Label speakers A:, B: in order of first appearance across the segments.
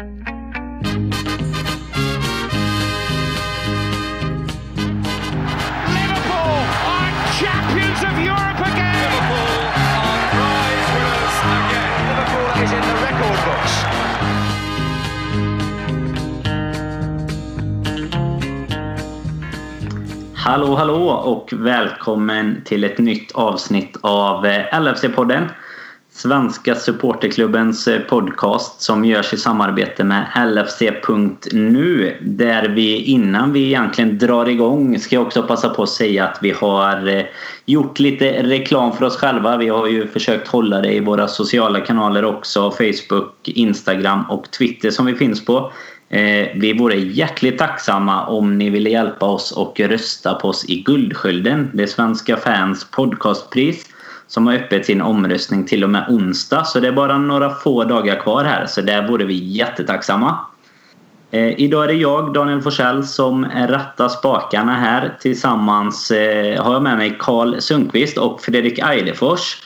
A: Liverpool are champions of Europe again.
B: Liverpool are prize winners again.
A: Liverpool is in the record books.
C: Hallå hallå och välkommen till ett nytt avsnitt av eh, LFC-podden. Svenska supporterklubbens eh, podcast som görs i samarbete med LFC.nu. Där vi innan vi egentligen drar igång ska jag också passa på att säga att vi har eh, gjort lite reklam för oss själva. Vi har ju försökt hålla det i våra sociala kanaler också. Facebook, Instagram och Twitter som vi finns på. Eh, vi vore hjärtligt tacksamma om ni ville hjälpa oss och rösta på oss i Guldskölden. Det Svenska fans podcastpris som har öppet sin omröstning till och med onsdag. Så det är bara några få dagar kvar här. Så där vore vi jättetacksamma. Eh, idag är det jag, Daniel Forsell, som rattar spakarna här. Tillsammans eh, har jag med mig Karl Sundqvist och Fredrik Eidefors.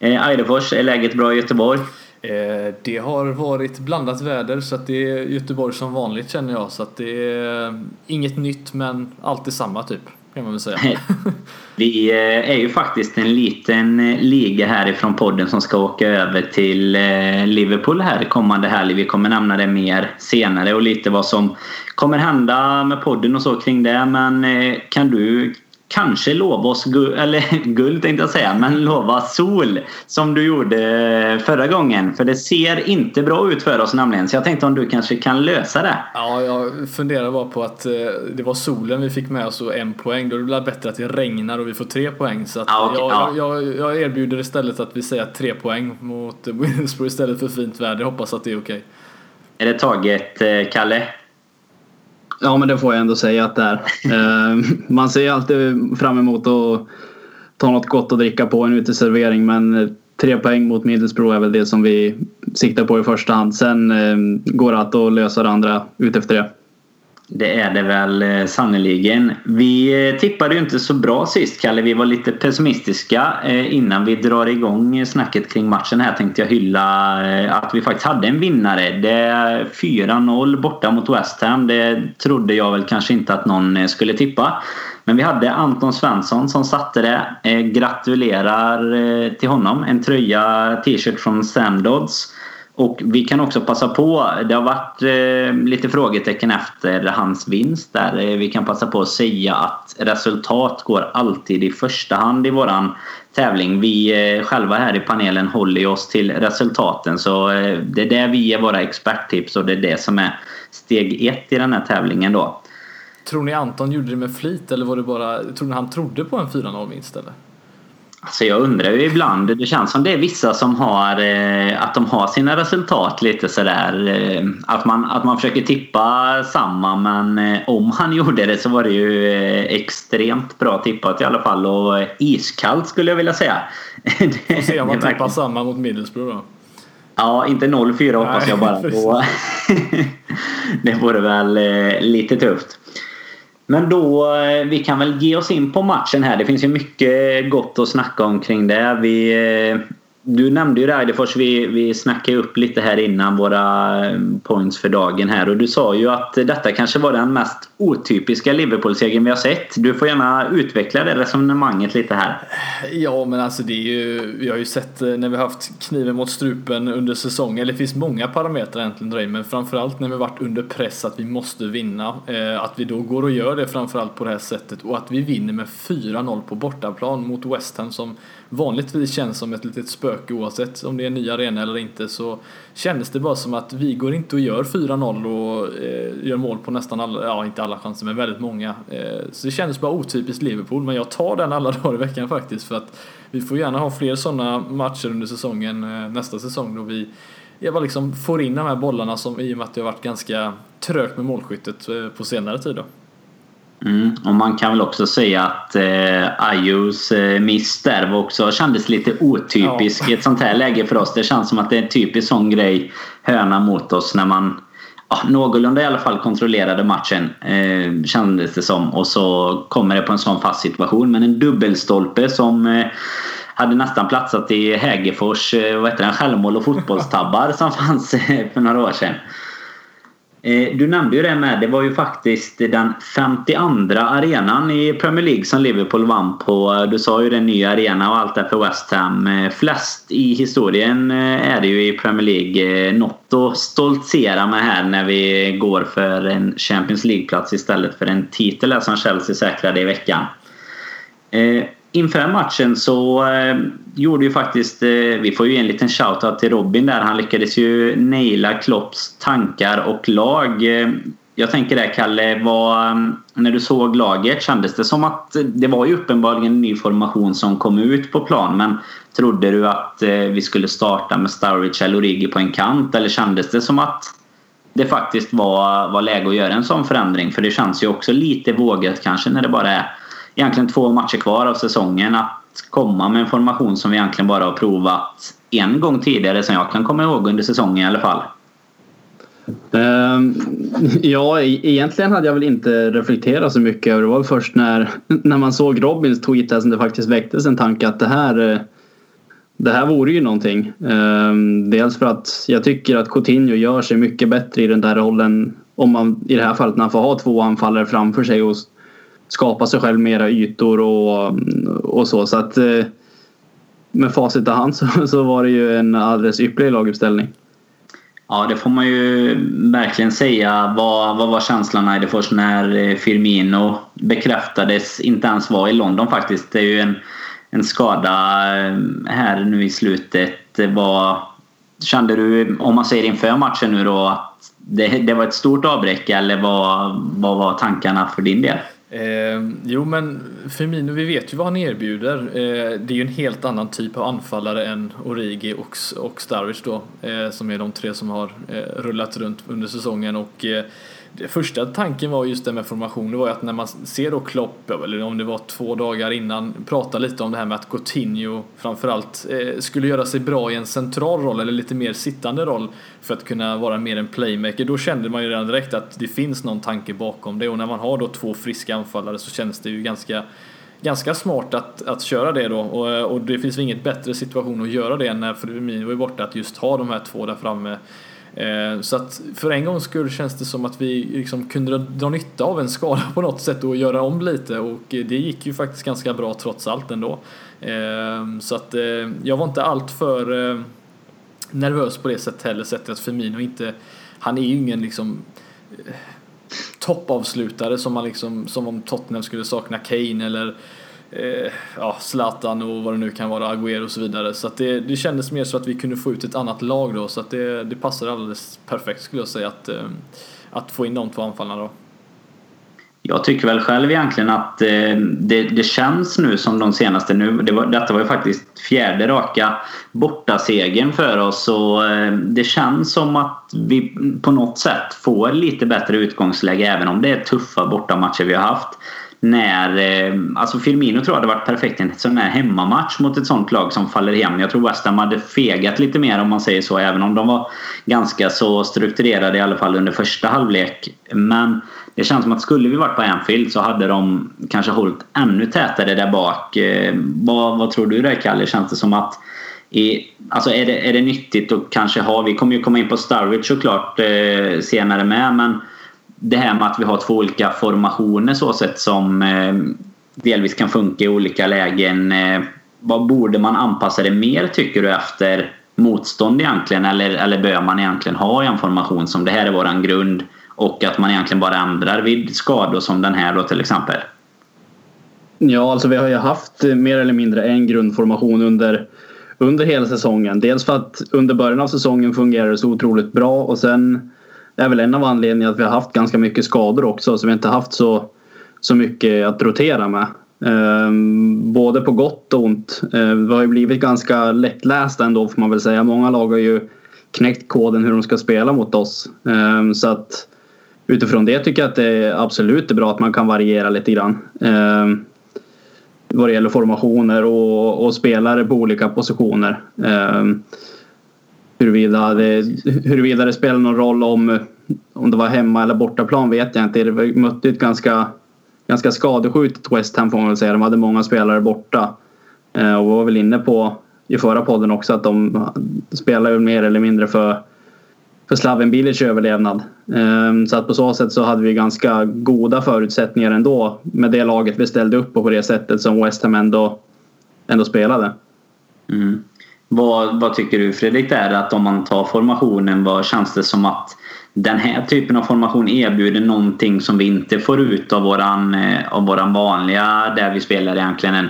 C: Eh, Eidefors, är läget bra i Göteborg?
D: Eh, Det har varit blandat väder så att det är Göteborg som vanligt känner jag. Så att det är eh, inget nytt men alltid samma typ kan man väl säga.
C: Vi eh, är ju faktiskt en liten eh, liga härifrån podden som ska åka över till eh, Liverpool här kommande helg. Vi kommer nämna det mer senare och lite vad som kommer hända med podden och så kring det. Men kan du kanske lova oss guld, eller guld tänkte jag säga, men lova sol som du gjorde förra gången. För det ser inte bra ut för oss nämligen. Så jag tänkte om du kanske kan lösa det.
D: Ja, jag funderar bara på att eh, det var solen vi fick med oss och en poäng. Då är det väl bättre att det regnar och vi får tre poäng. Så
C: Ja, okej,
D: jag,
C: ja.
D: jag, jag erbjuder istället att vi säger tre poäng mot Middlesbrough istället för fint väder. Hoppas att det är okej.
C: Är det taget, eh, Kalle?
E: Ja, men det får jag ändå säga att det är. Eh, Man ser alltid fram emot att ta något gott att dricka på en uteservering men eh, tre poäng mot Middlesbrough är väl det som vi siktar på i första hand. Sen eh, går det att lösa det andra utefter det.
C: Det är det väl eh, sannoliken. Vi eh, tippade ju inte så bra sist Kalle. Vi var lite pessimistiska. Eh, innan vi drar igång snacket kring matchen här tänkte jag hylla att vi faktiskt hade en vinnare. Det är 4-0 borta mot West Ham. Det trodde jag väl kanske inte att någon skulle tippa. Men vi hade Anton Svensson som satte det. Gratulerar till honom. En tröja, t-shirt från Sam Dodds. Och vi kan också passa på, det har varit eh, lite frågetecken efter hans vinst där. Eh, vi kan passa på att säga att resultat går alltid i första hand i våran tävling. Vi eh, själva här i panelen håller ju oss till resultaten så eh, det är där vi ger våra experttips och det är det som är steg ett i den här tävlingen då.
D: Tror ni Anton gjorde det med flit eller var det bara, tror ni han trodde på en 4-0 vinst eller?
C: Alltså jag undrar ju ibland, det känns som det är vissa som har eh, att de har sina resultat lite sådär. Eh, att, man, att man försöker tippa samma men eh, om han gjorde det så var det ju extremt bra tippat i alla fall och iskallt skulle jag vilja säga.
D: Och se om man tippar samma mot Middlesbrough då.
C: Ja, inte 0-4 hoppas jag bara. det vore väl lite tufft. Men då, eh, vi kan väl ge oss in på matchen här. Det finns ju mycket gott att snacka om kring det. Vi, eh, du nämnde ju det Eidefors, vi, vi snackade upp lite här innan våra eh, points för dagen här och du sa ju att detta kanske var den mest otypiska Liverpool-segern vi har sett. Du får gärna utveckla det resonemanget lite här.
D: Ja men alltså det är ju, vi har ju sett eh, när vi har haft kniven mot strupen under säsongen, eller det finns många parametrar egentligen dra in, men framförallt när vi varit under press att vi måste vinna. Eh, att vi då går och gör det framförallt på det här sättet och att vi vinner med 4-0 på bortaplan mot West Ham som vanligtvis känns som ett litet spöke oavsett om det är en ny arena eller inte så kändes det bara som att vi går inte och gör 4-0 och eh, gör mål på nästan alla, ja inte alla chanser men väldigt många. Eh, så det kändes bara otypiskt Liverpool men jag tar den alla dagar i veckan faktiskt för att vi får gärna ha fler sådana matcher under säsongen eh, nästa säsong då vi jag bara liksom får in de här bollarna som i och med att det har varit ganska trögt med målskyttet eh, på senare tid då.
C: Mm. Och man kan väl också säga att eh, Ayus eh, miss där var också, kändes lite otypisk i ett sånt här läge för oss. Det känns som att det är en typisk sån grej, höna mot oss, när man ja, någorlunda i alla fall kontrollerade matchen. Eh, kändes det som. Och så kommer det på en sån fast situation. Men en dubbelstolpe som eh, hade nästan platsat i Hägerfors, eh, vad heter den, självmål och fotbollstabbar som fanns eh, för några år sedan. Eh, du nämnde ju det med. Det var ju faktiskt den 52 arenan i Premier League som Liverpool vann på. Du sa ju den nya arena och allt det för West Ham. Eh, flest i historien eh, är det ju i Premier League. Något att stoltsera med här när vi går för en Champions League-plats istället för en titel som Chelsea säkrade i veckan. Inför matchen så eh, gjorde ju faktiskt, eh, vi får ju en liten shoutout till Robin där. Han lyckades ju naila Klopps tankar och lag. Eh, jag tänker där Kalle, vad, eh, när du såg laget kändes det som att eh, det var ju uppenbarligen en ny formation som kom ut på plan men trodde du att eh, vi skulle starta med Sturridge eller Origi på en kant eller kändes det som att det faktiskt var, var läge att göra en sån förändring? För det känns ju också lite vågat kanske när det bara är egentligen två matcher kvar av säsongen att komma med en formation som vi egentligen bara har provat en gång tidigare som jag kan komma ihåg under säsongen i alla fall.
E: Ehm, ja, e- egentligen hade jag väl inte reflekterat så mycket över det. var först när, när man såg Robins tweet där som det faktiskt väcktes en tanke att det här eh, det här vore ju någonting. Ehm, dels för att jag tycker att Coutinho gör sig mycket bättre i den där rollen om man i det här fallet när han får ha två anfallare framför sig och skapa sig själv mera ytor och, och så. Så att eh, med facit i hand så, så var det ju en alldeles ypperlig laguppställning.
C: Ja, det får man ju verkligen säga. Vad, vad var känslan i det först när eh, Firmino bekräftades inte ens vara i London faktiskt. Det är ju en, en skada eh, här nu i slutet. Vad kände du, om man säger inför matchen nu då, att det, det var ett stort avbräck eller vad, vad var tankarna för din del?
D: Eh, jo men Firmino, vi vet ju vad han erbjuder. Eh, det är ju en helt annan typ av anfallare än Origi och, och Starwich då. Eh, som är de tre som har eh, rullat runt under säsongen och eh, det första tanken var just det med formation, det var ju att när man ser då Klopp, eller om det var två dagar innan, prata lite om det här med att Coutinho framförallt eh, skulle göra sig bra i en central roll eller lite mer sittande roll för att kunna vara mer en playmaker. Då kände man ju redan direkt att det finns någon tanke bakom det och när man har då två friska anfallare så känns det ju ganska ganska smart att, att köra det då och, eh, och det finns väl inget bättre situation att göra det än när Firmino är borta att just ha de här två där framme Eh, så att för en gångs skull känns det som att vi liksom kunde dra nytta av en skada på något sätt och göra om lite och det gick ju faktiskt ganska bra trots allt ändå. Eh, så att eh, jag var inte allt för nervös på det sättet heller, sett att Firmino inte, han är ju ingen liksom toppavslutare som man liksom, som om Tottenham skulle sakna Kane eller eh, ja, Zlatan och vad det nu kan vara, Agüero och så vidare. Så att det, det kändes mer så att vi kunde få ut ett annat lag då så att det, det passade alldeles perfekt skulle jag säga att, eh, att få in de två anfallarna då.
C: Jag tycker väl själv egentligen att eh, det, det, känns nu som de senaste nu. Det var, detta var ju faktiskt fjärde raka bortasegern för oss och eh, det känns som att vi på något sätt får lite bättre utgångsläge även om det är tuffa bortamatcher vi har haft när... Eh, alltså Firmino tror jag hade varit perfekt i en sån här hemmamatch mot ett sånt lag som faller hem. Jag tror West Ham hade fegat lite mer om man säger så. Även om de var ganska så strukturerade i alla fall under första halvlek. Men det känns som att skulle vi varit på Anfield så hade de kanske hållit ännu tätare där bak. Eh, vad, vad tror du där Kalle? Känns det som att i, alltså är, det, är det nyttigt att kanske ha... Vi kommer ju komma in på Starwich såklart eh, senare med men det här med att vi har två olika formationer så sett som eh, delvis kan funka i olika lägen. Eh, vad borde man anpassa det mer tycker du efter motstånd egentligen eller, eller bör man egentligen ha en formation som det här är våran grund och att man egentligen bara ändrar vid skador som den här då till exempel?
E: Ja, alltså vi har ju haft eh, mer eller mindre en grundformation under, under hela säsongen. Dels för att under början av säsongen fungerade det så otroligt bra och sen det är väl en av anledningarna att vi har haft ganska mycket skador också så vi har inte haft så, så mycket att rotera med. Um, både på gott och ont. Uh, vi har ju blivit ganska lättlästa ändå får man väl säga. Många lag har ju knäckt koden hur de ska spela mot oss. Um, så att utifrån det tycker jag att det absolut är bra att man kan variera lite grann. Um, vad det gäller formationer och, och spelare på olika positioner. Um, Huruvida det, huruvida det spelar någon roll om, om det var hemma eller bortaplan vet jag inte. Det mötte ett ganska, ganska skadeskjutet West Ham får man väl säga. De hade många spelare borta. Eh, och och var väl inne på i förra podden också att de spelar mer eller mindre för, för Slaven Bilic överlevnad. Ehm, så att på så sätt så hade vi ganska goda förutsättningar ändå med det laget vi ställde upp på på det sättet som West Ham ändå, ändå spelade.
C: Mm. Vad, vad tycker du Fredrik där att om man tar formationen, vad känns det som att den här typen av formation erbjuder någonting som vi inte får ut av våran, eh, av våran vanliga där vi spelar egentligen en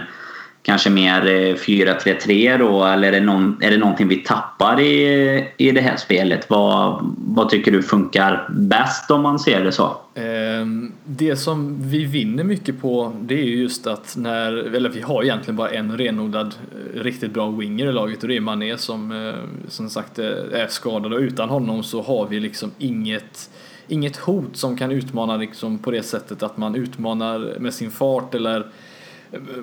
C: kanske mer eh, 4-3-3 då eller är det, någon, är det någonting vi tappar i, i det här spelet? Vad, vad tycker du funkar bäst om man ser det så?
D: Ehm, det som vi vinner mycket på det är just att när, eller vi har egentligen bara en renodlad eh, riktigt bra winger i laget och det är Mané som eh, som sagt är skadad och utan honom så har vi liksom inget inget hot som kan utmana liksom på det sättet att man utmanar med sin fart eller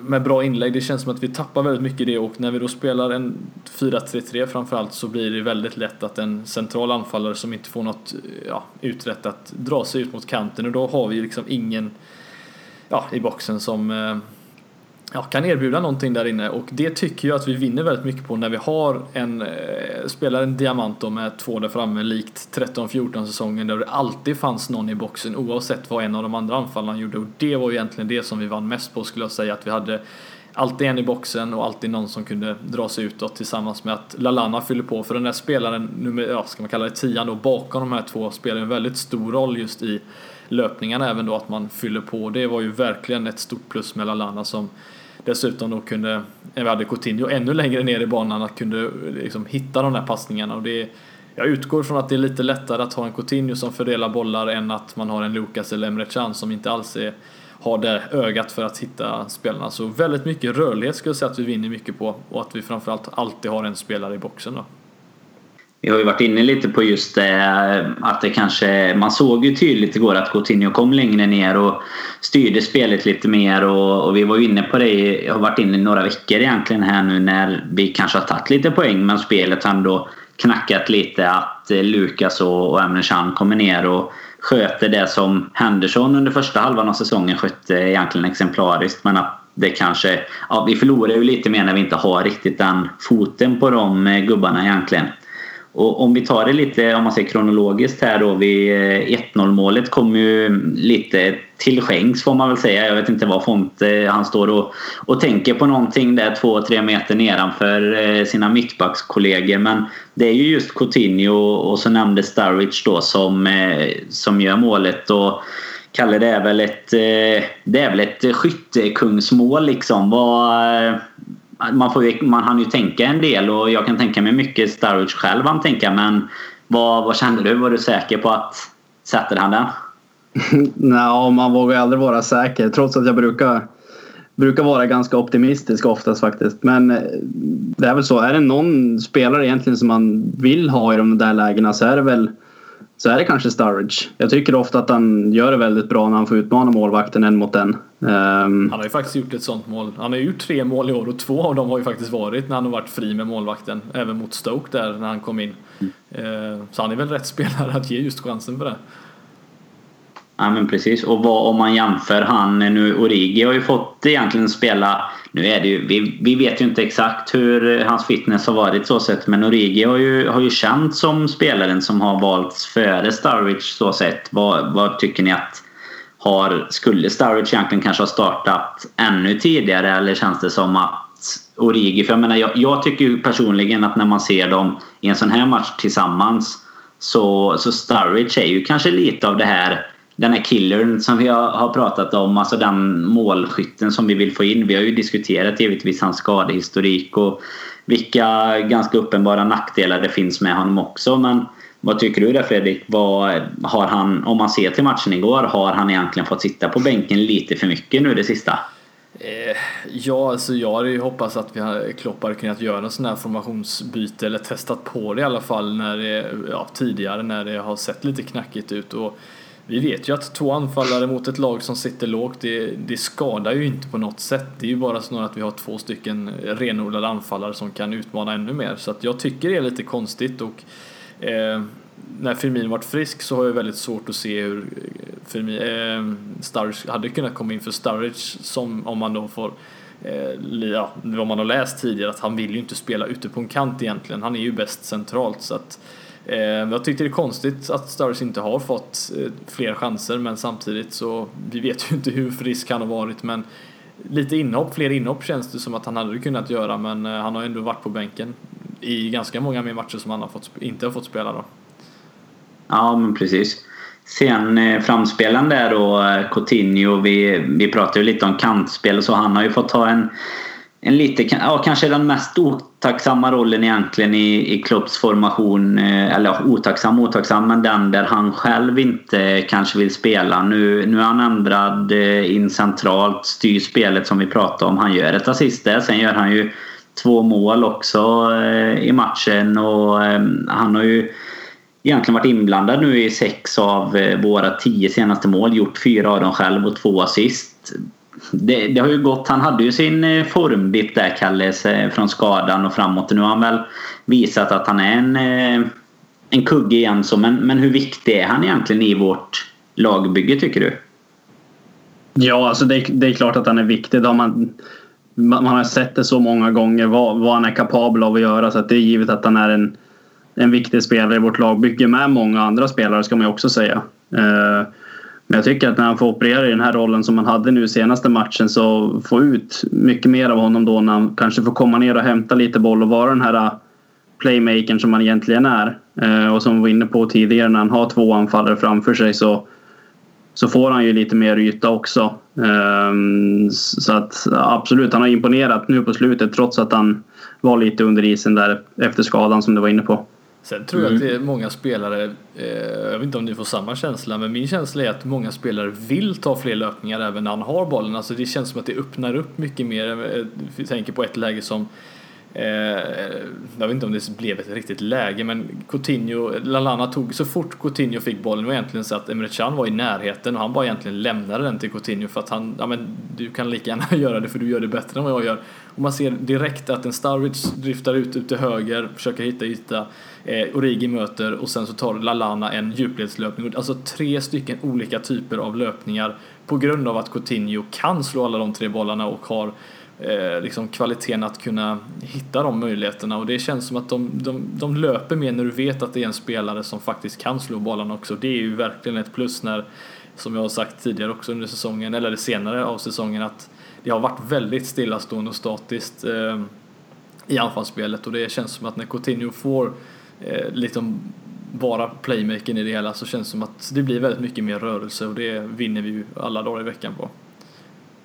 D: med bra inlägg. Det känns som att vi tappar väldigt mycket i det och när vi då spelar en 4-3-3 framförallt så blir det väldigt lätt att en central anfallare som inte får något ja, uträttat drar sig ut mot kanten och då har vi liksom ingen ja, i boxen som eh, ja, kan erbjuda någonting där inne. Och det tycker jag att vi vinner väldigt mycket på när vi har en, eh, spelar en diamant då med två där framme likt 13-14 säsongen där det alltid fanns någon i boxen oavsett vad en av de andra anfallarna gjorde. Och det var ju egentligen det som vi vann mest på skulle jag säga att vi hade alltid en i boxen och alltid någon som kunde dra sig utåt tillsammans med att Lalana fyller på. För den där spelaren, nummer, ja, ska man kalla det tian då, bakom de här två spelar en väldigt stor roll just i löpningarna även då att man fyller på. Det var ju verkligen ett stort plus med Lalana som dessutom då kunde, vi hade Coutinho ännu längre ner i banan, att kunde liksom hitta de där passningarna. Och det, jag utgår från att det är lite lättare att ha en Coutinho som fördelar bollar än att man har en Lucas eller Emre Can som inte alls är, har det ögat för att hitta spelarna. Så väldigt mycket rörlighet skulle jag säga att vi vinner mycket på och att vi framförallt alltid har en spelare i boxen då.
C: Vi har ju varit inne lite på just det eh, att det kanske... Man såg ju tydligt igår att Coutinho kom längre ner och styrde spelet lite mer och, och vi var ju inne på det, jag har varit inne i några veckor egentligen här nu när vi kanske har tagit lite poäng men spelet har ändå knackat lite att eh, Lukas och, och Emre Can kommer ner och sköter det som Henderson under första halvan av säsongen skötte egentligen exemplariskt men att det kanske... Ja, vi förlorar ju lite mer när vi inte har riktigt den foten på de eh, gubbarna egentligen. Och om vi tar det lite om man säger kronologiskt här då. Vid eh, 1-0 målet kom ju lite till skänks får man väl säga. Jag vet inte vad Fonte, eh, han står och, och tänker på någonting där 2-3 meter nedanför eh, sina mittbackskollegor. Men det är ju just Coutinho och så nämnde Starwich då som, som gör målet. Och Kalle det är väl ett, det är väl ett skyttekungsmål liksom. Vad, man, får, man hann ju tänka en del och jag kan tänka mig mycket Sturridge själv han tänka men vad, vad kände du? Var du säker på att sätter han den?
E: Nej, man vågar aldrig vara säker trots att jag brukar brukar vara ganska optimistisk oftast faktiskt. Men eh, det är väl så. Är det någon spelare egentligen som man vill ha i de där lägena så är det väl så är det kanske Sturridge. Jag tycker ofta att han gör det väldigt bra när han får utmana målvakten en mot en.
D: Um, han har ju faktiskt gjort ett sånt mål. Han har gjort tre mål i år och två av dem har ju faktiskt varit när han har varit fri med målvakten. Även mot Stoke där när han kom in. Mm. Uh, så han är väl rätt spelare att ge just chansen för det.
C: Ja men precis. Och vad, om man jämför han nu, Origi har ju fått egentligen spela nu är det ju, vi, vi vet ju inte exakt hur hans fitness har varit så sett men Origi har ju, har ju känt som spelaren som har valts före Starwich så sett. Vad, vad tycker ni att har, skulle Starwich egentligen kanske ha startat ännu tidigare eller känns det som att Origi, för jag menar jag, jag tycker ju personligen att när man ser dem i en sån här match tillsammans så, så Starwich är ju kanske lite av det här den här killern som vi har pratat om, alltså den målskytten som vi vill få in. Vi har ju diskuterat givetvis hans skadehistorik och vilka ganska uppenbara nackdelar det finns med honom också. Men vad tycker du där Fredrik? Vad har han, om man ser till matchen igår, har han egentligen fått sitta på bänken lite för mycket nu det sista?
D: Eh, ja, alltså jag hade ju hoppats att vi hade, Klopp hade kunnat göra en sån här formationsbyte eller testat på det i alla fall när det, ja, tidigare när det har sett lite knackigt ut. Och vi vet ju att två anfallare mot ett lag som sitter lågt, det, det skadar ju inte på något sätt. Det är ju bara snarare att vi har två stycken renodlade anfallare som kan utmana ännu mer. Så att jag tycker det är lite konstigt och eh, när Firmin varit frisk så har jag väldigt svårt att se hur eh, Firmin, eh, Sturridge hade kunnat komma in för Sturridge som om man då får eh, ja, vad man har läst tidigare att han vill ju inte spela ute på en kant egentligen. Han är ju bäst centralt så att Eh, Eh, jag tyckte det är konstigt att Sturridge inte har fått eh, fler chanser men samtidigt så vi vet ju inte hur frisk han har varit men lite inhopp, fler inhopp känns det som att han hade kunnat göra men eh, han har ändå varit på bänken i ganska många mer matcher som han har fått, inte har fått spela då.
C: Ja, men precis. Sen eh, framspelaren där då, Coutinho, vi, vi pratade ju lite om kantspel och så. Han har ju fått ta en, en lite, ja, kanske den mest otacksamma rollen egentligen i, i Klopps formation. Eh, eller otacksam otacksam, men den där han själv inte kanske vill spela. Nu, nu är han ändrad eh, in centralt, styr spelet som vi pratade om. Han gör ett assist där, sen gör han ju två mål också eh, i matchen och han har ju egentligen varit inblandad nu i sex av våra tio senaste mål. Gjort fyra av dem själv och två assist. Det, det har ju gått. Han hade ju sin eh, formdipp där, Kalles, eh, från skadan och framåt. Nu har han väl visat att han är en, eh, en kugge igen. Så, men, men hur viktig är han egentligen i vårt lagbygge tycker du?
E: Ja, alltså det, det är klart att han är viktig. Då man, man har sett det så många gånger vad, vad han är kapabel av att göra. Så att det är givet att han är en en viktig spelare i vårt lagbygge med många andra spelare ska man ju också säga. Eh, men jag tycker att när han får operera i den här rollen som han hade nu senaste matchen så få ut mycket mer av honom då när han kanske får komma ner och hämta lite boll och vara den här äh, playmakern som han egentligen är. Eh, och som vi var inne på tidigare när han har två anfallare framför sig så, så får han ju lite mer yta också. Ehm, så att absolut, han har imponerat nu på slutet trots att han var lite under isen där efter skadan som du var inne på.
D: Sen tror jag mm. att det är många spelare, eh, jag vet inte om ni får samma känsla, men min känsla är att många spelare vill ta fler löpningar även när han har bollen. Alltså det känns som att det öppnar upp mycket mer. Jag tänker på ett läge som Eh, Eh, jag vet inte om det blev ett riktigt läge men Coutinho, Lalana tog så fort Coutinho fick bollen var egentligen så att Emre Can var i närheten och han bara egentligen lämnade den till Coutinho för att han, ja men du kan lika gärna göra det för du gör det bättre än vad jag gör. Och man ser direkt att en Starwich driftar ut ut till höger, försöker hitta yta, eh, Origi möter och sen så tar Lalana en djupledslöpning. Alltså tre stycken olika typer av löpningar på grund av att Coutinho kan slå alla de tre bollarna och har eh, liksom kvaliteten att kunna hitta de möjligheterna och det känns som att de, de, de löper mer när du vet att det är en spelare som faktiskt kan slå bollen också. Det är ju verkligen ett plus när, som jag har sagt tidigare också under säsongen, eller det senare av säsongen, att det har varit väldigt stillastående och statiskt eh, i anfallsspelet och det känns som att när Coutinho får eh, liksom vara playmakern i det hela så känns det som att det blir väldigt mycket mer rörelse och det vinner vi ju alla dagar i veckan på.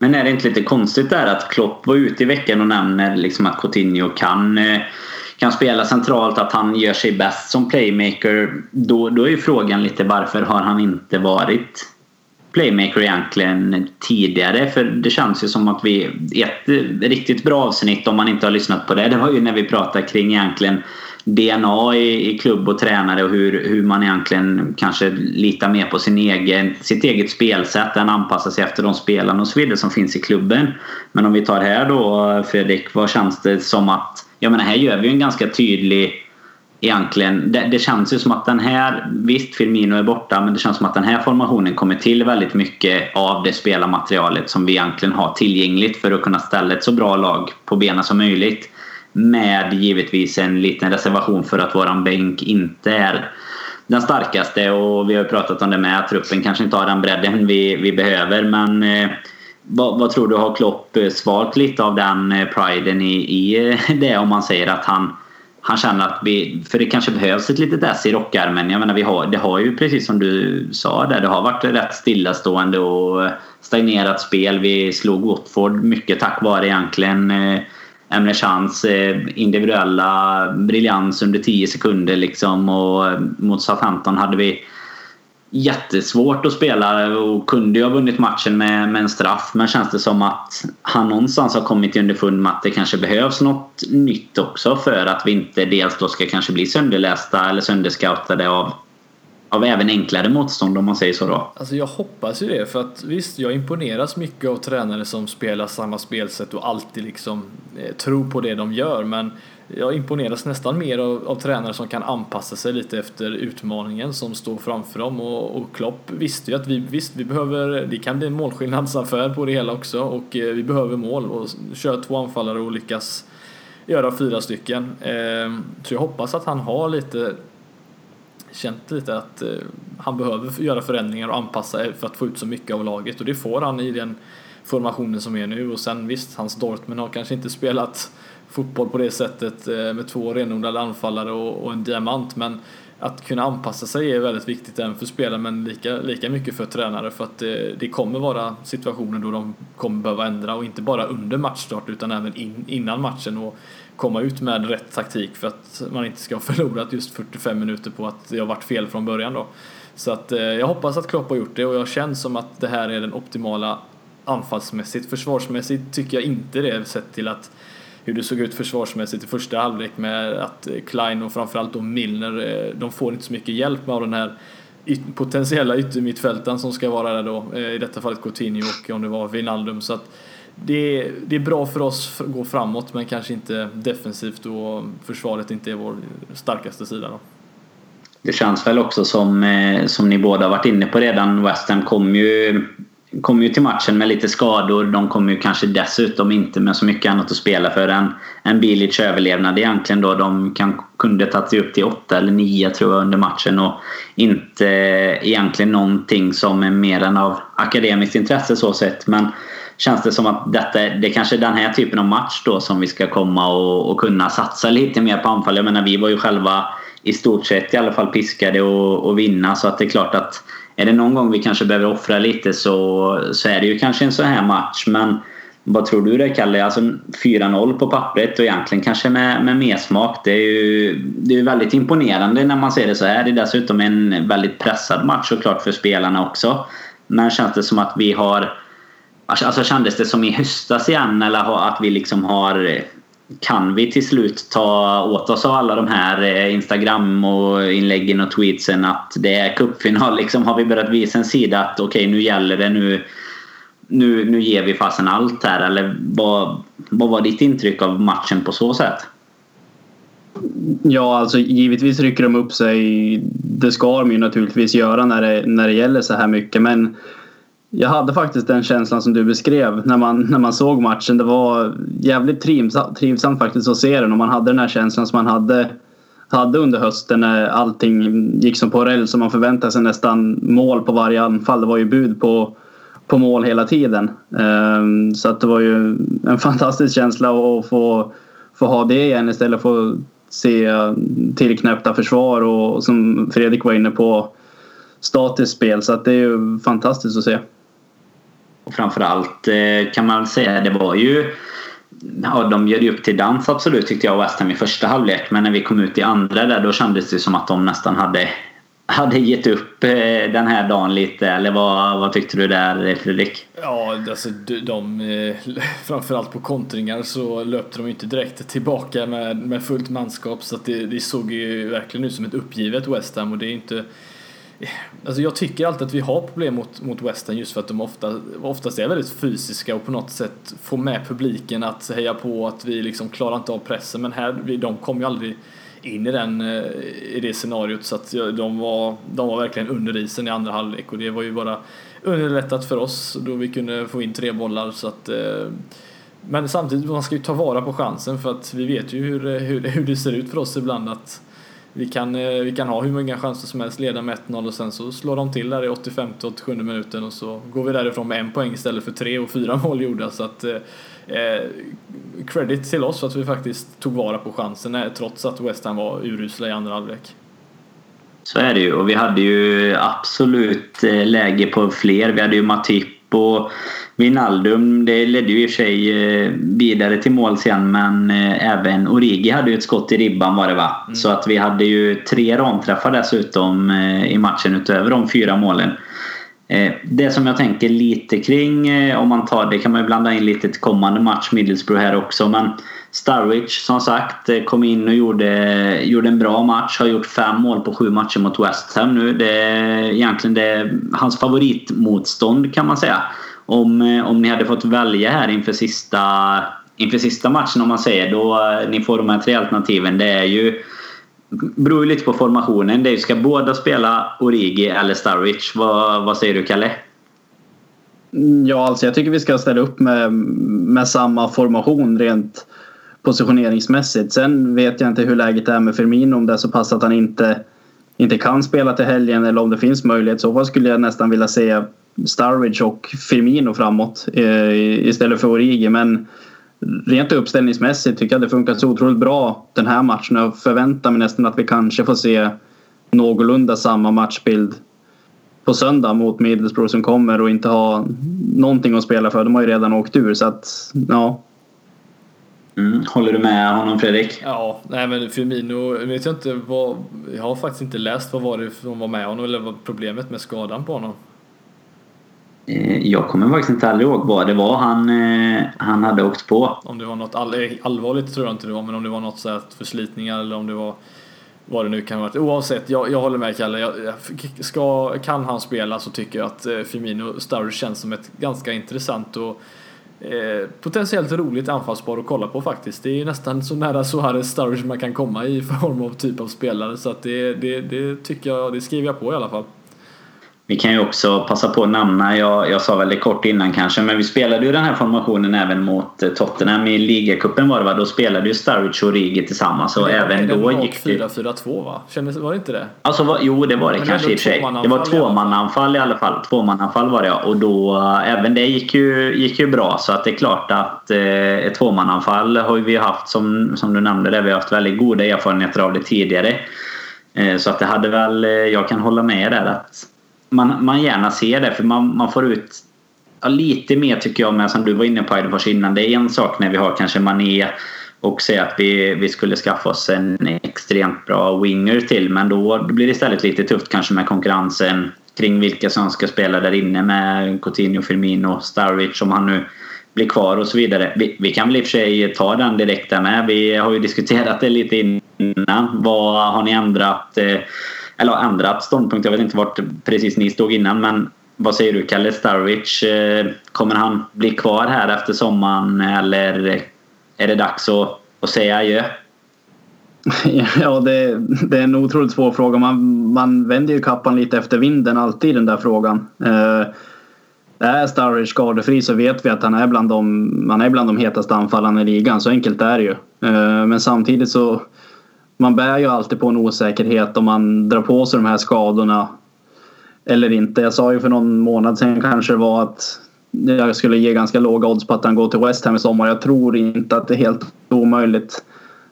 C: Men är det inte lite konstigt där att Klopp var ute i veckan och nämner liksom att Coutinho kan, eh, kan spela centralt, att han gör sig bäst som playmaker. Då, då är ju frågan lite varför har han inte varit playmaker egentligen tidigare? För det känns ju som att vi... Ett riktigt bra avsnitt om man inte har lyssnat på det, det var ju när vi pratade kring egentligen DNA i, i klubb och tränare och hur, hur man egentligen kanske litar mer på sin egen, sitt eget spelsätt än anpassar sig efter de spelarna och så vidare som finns i klubben. Men om vi tar här då Fredrik, vad känns det som att... Jag menar här gör vi ju en ganska tydlig egentligen. Det, det, känns ju som att den här, visst Firmino är borta, men det känns som att den här formationen kommer till väldigt mycket av det spelarmaterialet som vi egentligen har tillgängligt för att kunna ställa ett så bra lag på benen som möjligt. Med givetvis en liten reservation för att våran bänk inte är den starkaste och vi har pratat om det med att truppen kanske inte har den bredden vi, vi behöver men eh, vad, vad, tror du har Klopp eh, svalt lite av den eh, priden i, i eh, det om man säger att han han känner att vi, för det kanske behövs ett litet S i rockärmen. Jag menar, vi har, det har ju precis som du sa där, det har varit rätt stillastående och eh, stagnerat spel. Vi slog Watford mycket tack vare egentligen eh, Chans eh, individuella briljans under 10 sekunder liksom. Och eh, mot Southampton hade vi jättesvårt att spela och kunde ju ha vunnit matchen med, med en straff. Men känns det som att han någonstans har kommit underfund med att det kanske behövs något nytt också för att vi inte dels då ska kanske bli sönderlästa eller sönderscoutade av av även enklare motstånd om man säger så då?
D: Alltså jag hoppas ju det för att visst, jag imponeras mycket av tränare som spelar samma spelsätt och alltid liksom eh, tror på det de gör men jag imponeras nästan mer av, av, tränare som kan anpassa sig lite efter utmaningen som står framför dem och, och Klopp visste ju att vi, visst, vi behöver, det kan bli en målskillnadsaffär på det hela också och eh, vi behöver mål och köra två anfallare och lyckas göra fyra stycken. Eh, så jag hoppas att han har lite känt lite att eh, han behöver göra förändringar och anpassa för att få ut så mycket av laget. Och det får han i den formationen som är nu. Och sen visst, hans Dortmund har kanske inte spelat fotboll på det sättet eh, med två renodlade anfallare och, och en diamant. Men att kunna anpassa sig är väldigt viktigt även för spelare men lika, lika mycket för tränare. För att det, det kommer vara situationer då de kommer behöva ändra och inte bara under matchstart utan även in, innan matchen. Och komma ut med rätt taktik för att man inte ska ha förlorat just 45 minuter på att det har varit fel från början då. Så att eh, jag hoppas att Klopp har gjort det och jag känner som att det här är den optimala anfallsmässigt. Försvarsmässigt tycker jag inte det sett till att hur det såg ut försvarsmässigt i första halvlek med att eh, Klein och framförallt då Milner, eh, de får inte så mycket hjälp av den här potentiella yttermittfältaren som ska vara där då, eh, i detta fallet Coutinho och om det var Wijnaldum. Så att det är, det är bra för oss att gå framåt men kanske inte defensivt och försvaret inte är vår starkaste sida. Då.
C: Det känns väl också som, eh, som ni båda varit inne på redan. West Ham kom ju kom ju till matchen med lite skador. De kom ju kanske dessutom inte med så mycket annat att spela för än en Bilic överlevnad egentligen då. De kan, kunde tagit sig upp till åtta eller nio tror jag under matchen och inte egentligen någonting som är mer än av akademiskt intresse så sett. Men känns det som att detta, det kanske är den här typen av match då som vi ska komma och, och kunna satsa lite mer på anfall. Jag menar vi var ju själva i stort sett i alla fall piskade och, och vinna så att det är klart att är det någon gång vi kanske behöver offra lite så, så är det ju kanske en sån här match. Men vad tror du det Kalle? Alltså 4-0 på pappret och egentligen kanske med, med mer smak. Det är ju det är väldigt imponerande när man ser det så här. Det är dessutom en väldigt pressad match såklart för spelarna också. Men känns det som att vi har... Alltså, alltså kändes det som i höstas igen eller att vi liksom har eh, kan vi till slut ta åt oss av alla de här eh, Instagram och inläggen och tweetsen att det är cupfinal. Liksom har vi börjat visa en sida att okej okay, nu gäller det nu. Nu, nu ger vi fasen allt här eller vad, vad var ditt intryck av matchen på så sätt?
E: Ja, alltså givetvis rycker de upp sig. Det ska de ju naturligtvis göra när det, när det gäller så här mycket men jag hade faktiskt den känslan som du beskrev när man, när man såg matchen. Det var jävligt trivsamt, trivsamt faktiskt att se den och man hade den här känslan som man hade, hade under hösten när allting gick som på räls och man förväntade sig nästan mål på varje anfall. Det var ju bud på, på mål hela tiden. Ehm, så att det var ju en fantastisk känsla att få, få ha det igen istället för att se tillknäppta försvar och som Fredrik var inne på statiskt spel. Så att det är ju fantastiskt att se.
C: Och framförallt eh, kan man säga det var ju Ja, de gör ju upp till dans absolut tyckte jag West Ham i första halvlek. Men när vi kom ut i andra där då kändes det som att de nästan hade hade gett upp eh, den här dagen lite eller vad, vad tyckte du där Fredrik?
D: Ja, alltså de, de eh, framförallt på kontringar så löpte de inte direkt tillbaka med, med fullt manskap så att det, det såg ju verkligen ut som ett uppgivet West Ham och det är inte Alltså jag tycker alltid att vi har problem mot, mot Western just för att de ofta, oftast är väldigt fysiska och på något sätt får med publiken att heja på att vi liksom klarar inte av pressen. Men här, de kom ju aldrig in i, den, eh, i det scenariot. Så att de var, de var verkligen under isen i andra halvlek. Och det var ju bara underlättat för oss då vi kunde få in tre bollar. Så att eh, men samtidigt, man ska ju ta vara på chansen för att vi vet ju hur, hur, hur det ser ut för oss ibland att vi kan, eh, vi kan ha hur många chanser som helst, leda med 1-0 och sen så slår de till där i 85-87 minuten och så går vi därifrån med en poäng istället för tre och fyra mål gjorda. Så att, eh, eh, credit till oss för att vi faktiskt tog vara på chansen trots att West Ham var urusla i andra halvlek.
C: Så är det ju och vi hade ju absolut eh, läge på fler. Vi hade ju Matip och Wijnaldum, det ledde ju i och för sig eh, vidare till mål sen men eh, även Origi hade ju ett skott i ribban var det va? Mm. Så att vi hade ju tre ramträffar dessutom eh, i matchen utöver de fyra målen. Det som jag tänker lite kring om man tar det kan man ju blanda in lite till kommande match Middlesbrough här också men Starwich som sagt eh, kom in och gjorde, gjorde en bra match. Har gjort fem mål på sju matcher mot West Ham nu. Det är egentligen det, hans favoritmotstånd kan man säga. Om, eh, om ni hade fått välja här inför sista, inför sista matchen om man säger då eh, ni får de här tre alternativen. Det är ju beror ju lite på formationen. Det är, ska båda spela Origi eller Starwich? Vad, vad säger du Kalle?
E: Mm, ja, alltså jag tycker vi ska ställa upp med, med samma formation rent positioneringsmässigt. Sen vet jag inte hur läget är med Firmino om det är så pass att han inte inte kan spela till helgen eller om det finns möjlighet. Så fall skulle jag nästan vilja se Starridge och Firmino framåt eh, istället för Origi. Men rent uppställningsmässigt tycker jag det funkar så otroligt bra den här matchen. Jag förväntar mig nästan att vi kanske får se någorlunda samma matchbild på söndag mot Middlesbrough som kommer och inte ha någonting att spela för. De har ju redan åkt ur så att ja.
C: Mm. Håller du med honom Fredrik?
D: Ja, nej men Firmino vet jag inte vad, jag har faktiskt inte läst vad var det som var med honom eller vad problemet med skadan på honom.
C: Eh, jag kommer faktiskt inte aldrig ihåg vad det var han, eh, han hade åkt på.
D: Om det var något all, allvarligt tror jag inte det var, men om det var något så här förslitningar eller om det var vad det nu kan vara. Oavsett, jag, jag håller med Kalle. Jag, ska, kan han spela så tycker jag att eh, Firmino Sturridge känns som ett ganska intressant och Eh, potentiellt roligt anfallspar att kolla på faktiskt. Det är nästan så nära Suarez Sturridge man kan komma i form av typ av spelare så att det, det, det tycker jag, det skriver jag på i alla fall.
C: Vi kan ju också passa på att nämna, jag, jag sa väl det kort innan kanske, men vi spelade ju den här formationen även mot eh, Tottenham i ligacupen var det va? Då spelade ju Sturridge och Rigi tillsammans och även då gick
D: det... 4-4-2 va? Kändes, var det inte det?
C: Alltså, var, jo det var det men kanske i och för sig. Det var tvåmannaanfall i alla fall. Tvåmannaanfall var det ja. Och då, eh, även det gick ju, gick ju bra så att det är klart att eh, ett tvåmannaanfall har vi haft som, som du nämnde det. Vi har haft väldigt goda erfarenheter av det tidigare. Eh, så att det hade väl, eh, jag kan hålla med där att man, man gärna ser det för man, man får ut ja, lite mer tycker jag med som du var inne på Eidefors innan. Det är en sak när vi har kanske Mané och säga att vi, vi skulle skaffa oss en extremt bra winger till men då, då blir det istället lite tufft kanske med konkurrensen kring vilka som ska spela där inne med Coutinho, Firmino, Starwich om han nu blir kvar och så vidare. Vi, vi, kan väl i och för sig ta den direkt där med. Vi har ju diskuterat det lite innan. Vad har ni ändrat? Eh, eller ändrat ståndpunkt. Jag vet inte vart precis ni stod innan men vad säger du Kalle Starwich? Eh, kommer han bli kvar här efter sommaren eller är det dags att, att säga adjö?
E: Ja, det, det är en otroligt svår fråga. Man, man vänder ju kappan lite efter vinden alltid den där frågan. Eh, är Starwich skadefri så vet vi att han är bland de, han är bland de hetaste anfallarna i ligan. Så enkelt är det ju. Eh, men samtidigt så man bär ju alltid på en osäkerhet om man drar på sig de här skadorna eller inte. Jag sa ju för någon månad sedan kanske det var att jag skulle ge ganska låga odds på att han går till West Ham i sommar. Jag tror inte att det är helt omöjligt.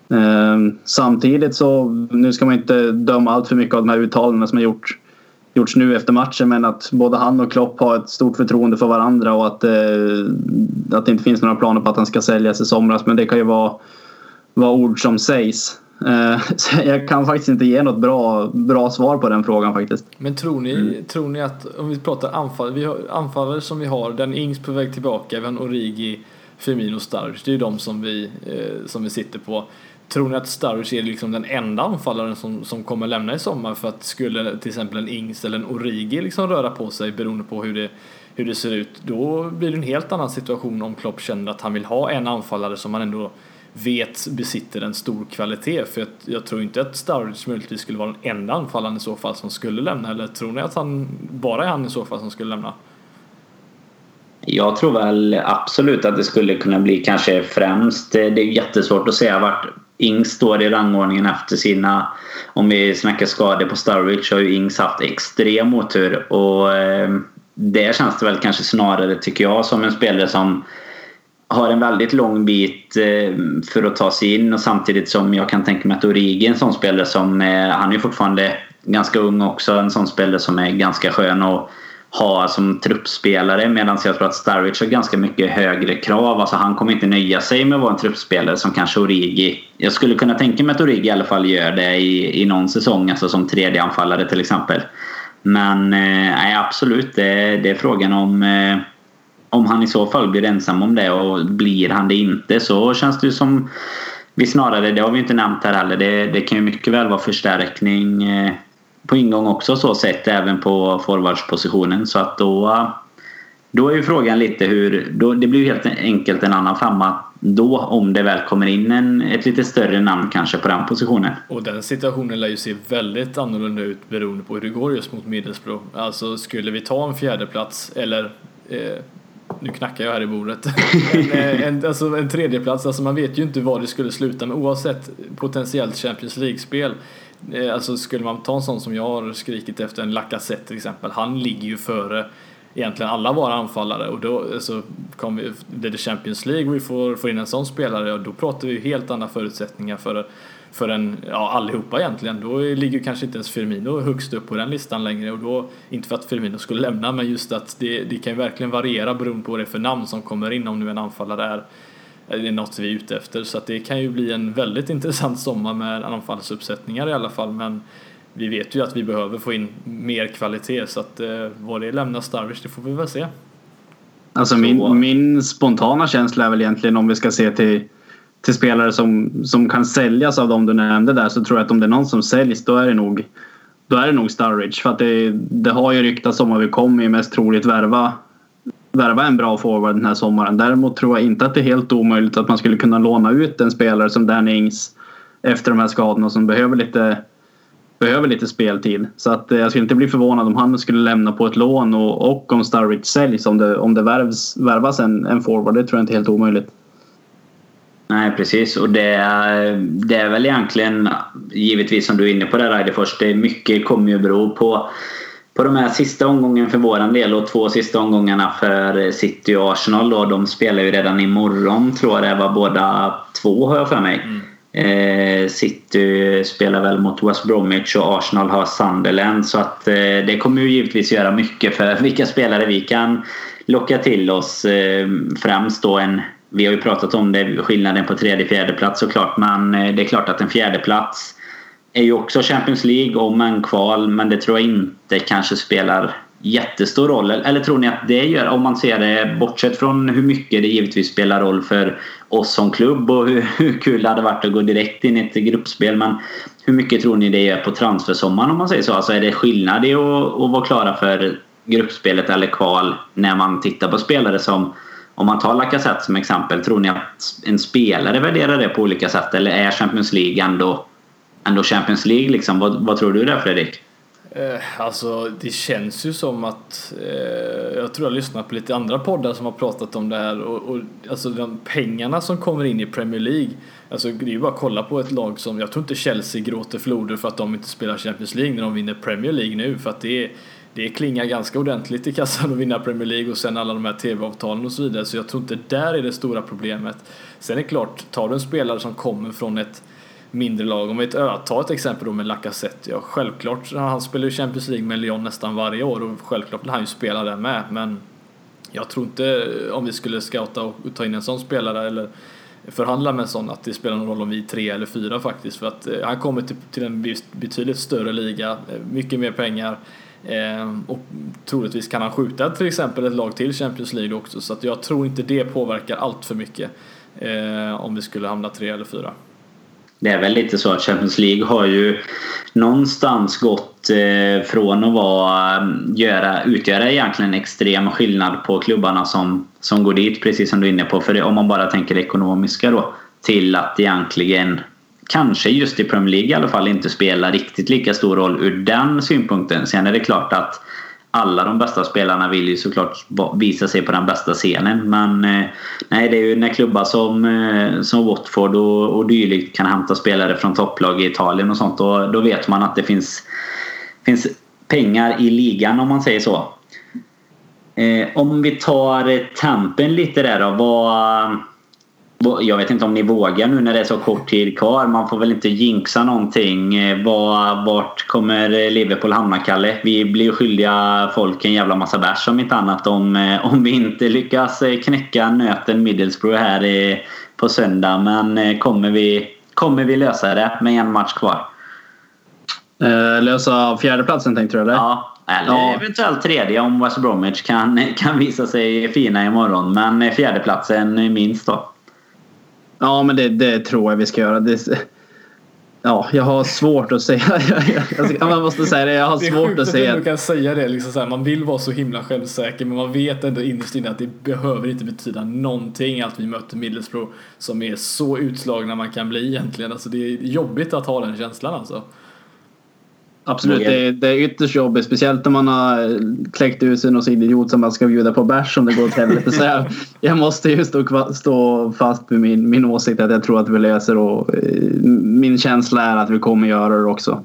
E: Ehm, samtidigt så, nu ska man inte döma allt för mycket av de här uttalandena som har gjort, gjorts nu efter matchen men att både han och Klopp har ett stort förtroende för varandra och att, eh, att det inte finns några planer på att han ska säljas i somras. Men det kan ju vara, vara ord som sägs. Eh, så jag kan faktiskt inte ge något bra, bra svar på den frågan faktiskt.
D: Men tror ni, mm. tror ni att, om vi pratar anfall, vi har anfallare som vi har, den Ings på väg tillbaka, vi har Origi, Firmino, Sturridge, det är ju de som vi, eh, som vi sitter på. Tror ni att Sturridge är liksom den enda anfallaren som, som kommer lämna i sommar för att skulle till exempel en Ings eller en Origi liksom röra på sig beroende på hur det, hur det ser ut, då blir det en helt annan situation om Klopp känner att han vill ha en anfallare som man ändå vet besitter en stor kvalitet. För jag, jag tror inte att Sturridge möjligtvis skulle vara den enda anfallaren i så fall som skulle lämna. Eller tror ni att han bara är han i så fall som skulle lämna?
C: Jag tror väl absolut att det skulle kunna bli kanske främst. Det är jättesvårt att säga vart Ings står i rangordningen efter sina... Om vi snackar skador på Sturridge har ju Ings haft extrem otur. Och där det känns det väl kanske snarare, tycker jag, som en spelare som har en väldigt lång bit eh, för att ta sig in och samtidigt som jag kan tänka mig att Origi är en sån spelare som eh, han är fortfarande ganska ung också. En sån spelare som är ganska skön att ha som truppspelare medan jag tror att Starwich har ganska mycket högre krav. Alltså han kommer inte nöja sig med att vara en truppspelare som kanske Origi. Jag skulle kunna tänka mig att Origi i alla fall gör det i, i någon säsong, alltså som tredje anfallare till exempel. Men eh, nej, absolut, det, det är frågan om eh, om han i så fall blir ensam om det och blir han det inte så känns det som vi snarare, det har vi inte nämnt här heller, det, det kan ju mycket väl vara förstärkning eh, på ingång också så sett även på forwardspositionen så att då då är ju frågan lite hur, då, det blir ju helt enkelt en annan femma då om det väl kommer in en, ett lite större namn kanske på den positionen.
D: Och den situationen lär ju se väldigt annorlunda ut beroende på hur det går just mot Middlesbrough. Alltså skulle vi ta en fjärde plats eller eh, nu knackar jag här i bordet. en, eh, en, alltså en tredjeplats, alltså man vet ju inte var det skulle sluta med oavsett potentiellt Champions League-spel. Eh, alltså skulle man ta en sån som jag har skrikit efter, en Lacazette till exempel, han ligger ju före egentligen alla våra anfallare och då så kommer vi, det är det Champions League och vi får, får in en sån spelare och då pratar vi ju helt andra förutsättningar för, för en, ja allihopa egentligen. Då ligger kanske inte ens Firmino högst upp på den listan längre och då, inte för att Firmino skulle lämna men just att det, det kan ju verkligen variera beroende på vad det är för namn som kommer in om nu en anfallare är det är något vi är ute efter så att det kan ju bli en väldigt intressant sommar med anfallsuppsättningar i alla fall men vi vet ju att vi behöver få in mer kvalitet så att eh, vad det lämnar Starwich det får vi väl se.
E: Alltså min, min spontana känsla är väl egentligen om vi ska se till, till spelare som, som kan säljas av de du nämnde där så tror jag att om det är någon som säljs då är det nog då är det nog Sturridge för att det, det har ju ryktats om att vi kommer ju mest troligt värva värva en bra forward den här sommaren. Däremot tror jag inte att det är helt omöjligt att man skulle kunna låna ut en spelare som Danny Ings efter de här skadorna som behöver lite behöver lite speltid. Så att eh, jag skulle inte bli förvånad om han skulle lämna på ett lån och, och om Starwich säljs om det, om det värvs, värvas en, en forward. Det tror jag inte är helt omöjligt.
C: Nej precis och det är, det är väl egentligen givetvis som du är inne på. Det mycket kommer ju bero på på de här sista omgången för våran del och två sista omgångarna för City och Arsenal då. De spelar ju redan imorgon tror jag det var båda två har jag för mig. Mm. Eh, City spelar väl mot West Bromwich och Arsenal har Sunderland. Så att eh, det kommer ju givetvis göra mycket för vilka spelare vi kan locka till oss. Eh, främst då en vi har ju pratat om det, skillnaden på tredje fjärde plats såklart. Men eh, det är klart att en fjärde plats är ju också Champions League om en kval. Men det tror jag inte kanske spelar jättestor roll? Eller tror ni att det gör, om man ser det bortsett från hur mycket det givetvis spelar roll för oss som klubb och hur, hur kul det hade varit att gå direkt in i ett gruppspel. Men hur mycket tror ni det gör på transfersommaren om man säger så? Alltså är det skillnad i att, att vara klara för gruppspelet eller kval när man tittar på spelare som om man tar Lacazette som exempel, tror ni att en spelare värderar det på olika sätt eller är Champions League ändå, ändå Champions League? Liksom? Vad, vad tror du där Fredrik?
D: Eh, alltså det känns ju som att eh, jag tror jag lyssnat på lite andra poddar som har pratat om det här och, och alltså de pengarna som kommer in i Premier League Alltså det är ju bara att kolla på ett lag som, jag tror inte Chelsea gråter floder för att de inte spelar Champions League när de vinner Premier League nu för att det, det klingar ganska ordentligt i kassan att vinna Premier League och sen alla de här TV-avtalen och så vidare så jag tror inte där är det stora problemet. Sen är det klart, tar du en spelare som kommer från ett mindre lag. Om vi tar ett exempel då med Lacazette. Ja, självklart, han spelar ju Champions League med Lyon nästan varje år och självklart vill han ju spela där med. Men jag tror inte om vi skulle scouta och ta in en sån spelare eller förhandla med en sån att det spelar någon roll om vi är tre eller fyra faktiskt. För att eh, han kommer till, till en betydligt större liga, eh, mycket mer pengar. Eh, och troligtvis kan han skjuta till exempel ett lag till Champions League också. Så att jag tror inte det påverkar allt för mycket eh, om vi skulle hamna tre eller fyra
C: det är väl lite så att Champions League har ju någonstans gått eh, från att vara, eh, göra, utgöra egentligen en extrem skillnad på klubbarna som, som går dit, precis som du är inne på. För om man bara tänker ekonomiska då, till att egentligen kanske just i Premier League i alla fall inte spelar riktigt lika stor roll ur den synpunkten. Sen är det klart att alla de bästa spelarna vill ju såklart visa sig på den bästa scenen. Men eh, nej, det är ju när klubbar som, eh, som Watford och, och dylikt kan hämta spelare från topplag i Italien och sånt. Då, då vet man att det finns, finns pengar i ligan om man säger så. Eh, om vi tar tempen lite där då. Vad, jag vet inte om ni vågar nu när det är så kort tid kvar. Man får väl inte jinxa någonting. Eh, vart kommer Liverpool hamna, Kalle? Vi blir skyldiga folk en jävla massa bärs om inte annat om, eh, om vi inte lyckas eh, knäcka nöten Middlesbrough här på söndag. Men kommer vi, kommer vi lösa det med en match kvar?
E: lösa fjärdeplatsen tänkte du eller?
C: Ja, eller ja. eventuellt tredje om West Bromwich kan, kan visa sig fina imorgon. Men fjärdeplatsen minst då.
E: Ja, men det, det tror jag vi ska göra. Det, ja, jag har svårt att säga. man måste säga det. Jag har svårt att säga.
D: Du kan säga det. Liksom så här, man vill vara så himla självsäker men man vet ändå innerst inne att det behöver inte betyda någonting att vi möter Middlesbrough som är så utslagna man kan bli egentligen. Alltså, det är jobbigt att ha den känslan alltså.
E: Absolut, det är, det är ytterst jobbigt. Speciellt när man har kläckt ut sig någon idiot som man ska bjuda på bärs om det går åt helvete. Så jag, jag måste ju stå, stå fast med min, min åsikt att jag tror att vi löser och eh, min känsla är att vi kommer göra det också.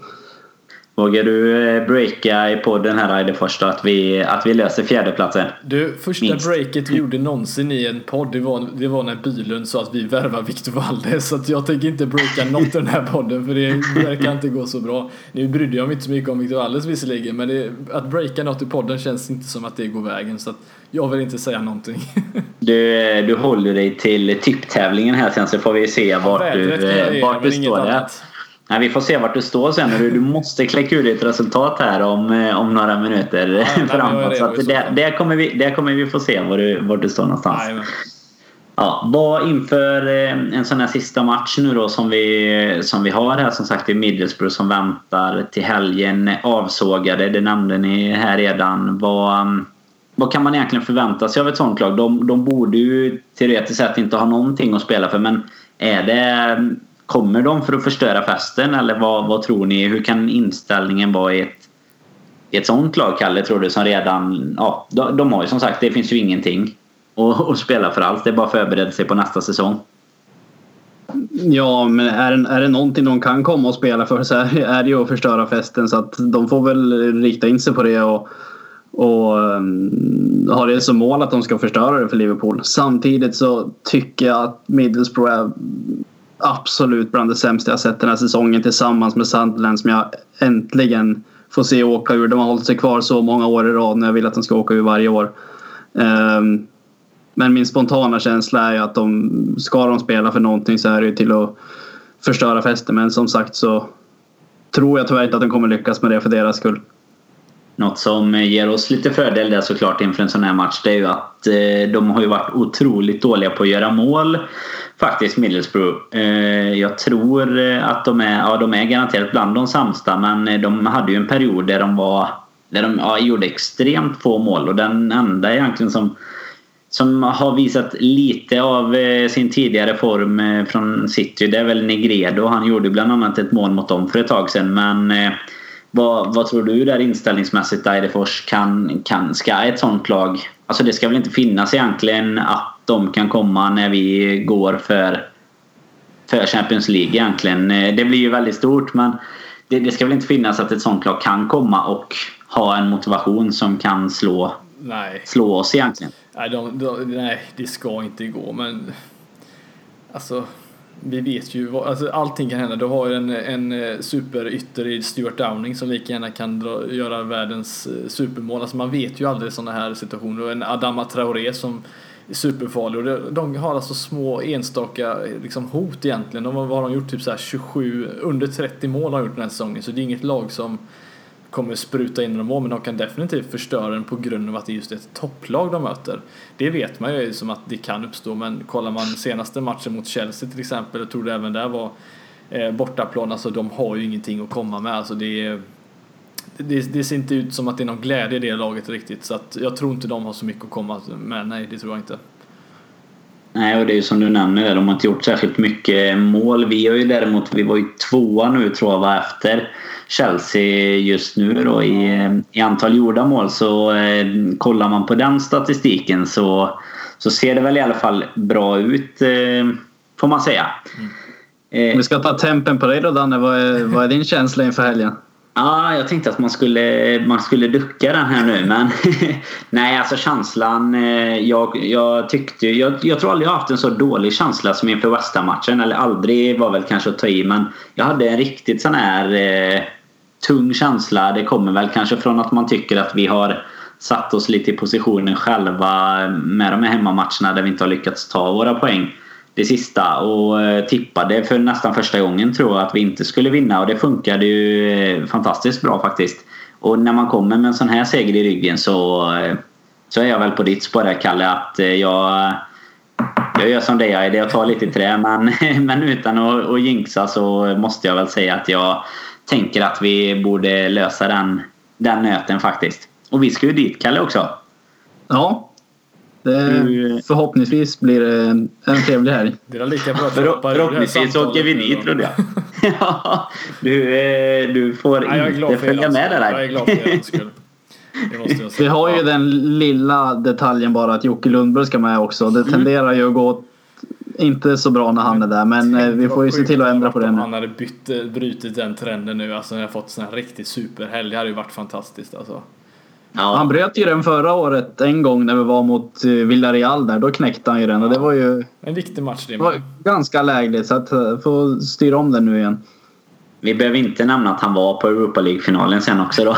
C: Vågar du eh, breaka i podden här Eidefors att vi, att vi löser fjärdeplatsen?
D: Du, första Minst. breaket vi gjorde någonsin i en podd det var, det var när Bylund sa att vi värvar Victor Valdes. Så att jag tänker inte breaka något i den här podden för det verkar inte gå så bra. Nu brydde jag mig inte så mycket om Victor Valdes visserligen men det, att breaka något i podden känns inte som att det går vägen. Så att jag vill inte säga någonting.
C: Du, du håller dig till tipptävlingen här sen så får vi se vart du, vart du står där. Nej, vi får se vart du står sen. Du, du måste kläcka ur ett resultat här om, eh, om några minuter ja, framåt. Så att det, det, kommer vi, det kommer vi få se var du, var du står någonstans. Nej, Ja, vad inför eh, en sån här sista match nu då som vi, som vi har här som sagt i Middlesbrough som väntar till helgen avsågade. Det nämnde ni här redan. Vad, vad kan man egentligen förvänta sig av ett sånt lag? De, de borde ju teoretiskt sett inte ha någonting att spela för men är det Kommer de för att förstöra festen eller vad, vad tror ni? Hur kan inställningen vara i ett, i ett sånt lag, Kalle, tror du? Som redan... Ja, de, de har ju som sagt, det finns ju ingenting att, att spela för alls. Det är bara att förbereda sig på nästa säsong.
E: Ja, men är det, är det någonting de kan komma och spela för så är det ju att förstöra festen. Så att de får väl rikta in sig på det och, och um, ha det som mål att de ska förstöra det för Liverpool. Samtidigt så tycker jag att Middlesbrough är absolut bland det sämsta jag sett den här säsongen tillsammans med Sunderland som jag äntligen får se åka ur. De har hållit sig kvar så många år i rad när jag vill att de ska åka ur varje år. Um, men min spontana känsla är att de, ska de spela för någonting så är det ju till att förstöra festen. Men som sagt så tror jag tyvärr inte att de kommer lyckas med det för deras skull.
C: Något som ger oss lite fördel där såklart inför en sån här match det är ju att eh, de har ju varit otroligt dåliga på att göra mål. Faktiskt Middlesbrough. Eh, jag tror eh, att de är, ja, de är garanterat bland de sämsta men eh, de hade ju en period där de var där de ja, gjorde extremt få mål och den enda egentligen som som har visat lite av sin tidigare form från City det är väl Negredo. Han gjorde bland annat ett mål mot dem för ett tag sedan men vad, vad tror du där inställningsmässigt Eidefors kan, kan, ska ett sånt lag... Alltså det ska väl inte finnas egentligen att de kan komma när vi går för, för Champions League egentligen. Det blir ju väldigt stort men det, det ska väl inte finnas att ett sånt lag kan komma och ha en motivation som kan slå, nej. slå oss egentligen.
D: Nej, de, de, nej, det ska inte gå men alltså vi vet ju, vad, alltså allting kan hända. Du har ju en, en eh, superytter i Stuart Downing som lika gärna kan dra, göra världens eh, supermål. Alltså man vet ju aldrig sådana här situationer. Och en Adama Traoré som superfarlig. Och de har alltså små enstaka liksom, hot egentligen. De, vad har de gjort? Typ så 27, under 30 mål har de gjort den här säsongen. Så det är inget lag som kommer spruta in några mål men de kan definitivt förstöra den på grund av att det är just ett topplag de möter. Det vet man ju som att det kan uppstå men kollar man senaste matchen mot Chelsea till exempel, jag tror det även där var eh, bortaplan, alltså de har ju ingenting att komma med. Alltså det, det, det ser inte ut som att det är någon glädje i det laget riktigt så att jag tror inte de har så mycket att komma med, nej det tror jag inte.
C: Nej, och det är ju som du nämner, de har inte gjort särskilt mycket mål. Vi har ju däremot, vi var ju tvåa nu tror jag var efter Chelsea just nu då i, i antal gjorda mål så eh, kollar man på den statistiken så, så ser det väl i alla fall bra ut eh, får man säga. Mm.
E: Eh, Vi ska ta tempen på dig då Danne. Vad är, vad är din känsla inför helgen?
C: Ja, jag tänkte att man skulle, man skulle ducka den här nu men nej alltså känslan. Eh, jag, jag tyckte jag, jag tror aldrig jag haft en så dålig känsla som inför West matchen Eller aldrig var väl kanske att ta i men jag hade en riktigt sån här eh, tung känsla. Det kommer väl kanske från att man tycker att vi har satt oss lite i positionen själva med de här hemmamatcherna där vi inte har lyckats ta våra poäng det sista och eh, tippade för nästan första gången tror jag att vi inte skulle vinna och det funkade ju eh, fantastiskt bra faktiskt. Och när man kommer med en sån här seger i ryggen så, eh, så är jag väl på ditt spår där Kalle att jag jag gör som det jag är, jag tar lite i trä men, men utan att, att jinxa så måste jag väl säga att jag tänker att vi borde lösa den, den nöten faktiskt. Och vi ska ju dit Kalle också.
E: Ja. Det, förhoppningsvis blir det en trevlig helg.
D: Det är lika bra att
C: Förhoppningsvis åker vi dit trodde jag. ja, du, eh, du får
D: Nej,
C: inte följa med där.
D: Jag är glad för er skull. Det
E: Vi har ju den lilla detaljen bara att Jocke Lundberg ska med också. Det tenderar ju att gå inte så bra när han är där. Men eh, vi får ju se till att ändra på det nu.
D: han hade bytt, eh, brutit den trenden nu, alltså när jag fått sån här riktig superhelg, det hade ju varit fantastiskt alltså.
C: Ja,
E: Han bröt ju den förra året en gång när vi var mot eh, Villarreal där. Då knäckte han ju den och det var ju
D: En viktig match det
E: var ganska lägligt. Så att eh, få styra om den nu igen.
C: Vi behöver inte nämna att han var på Europa League-finalen sen också då.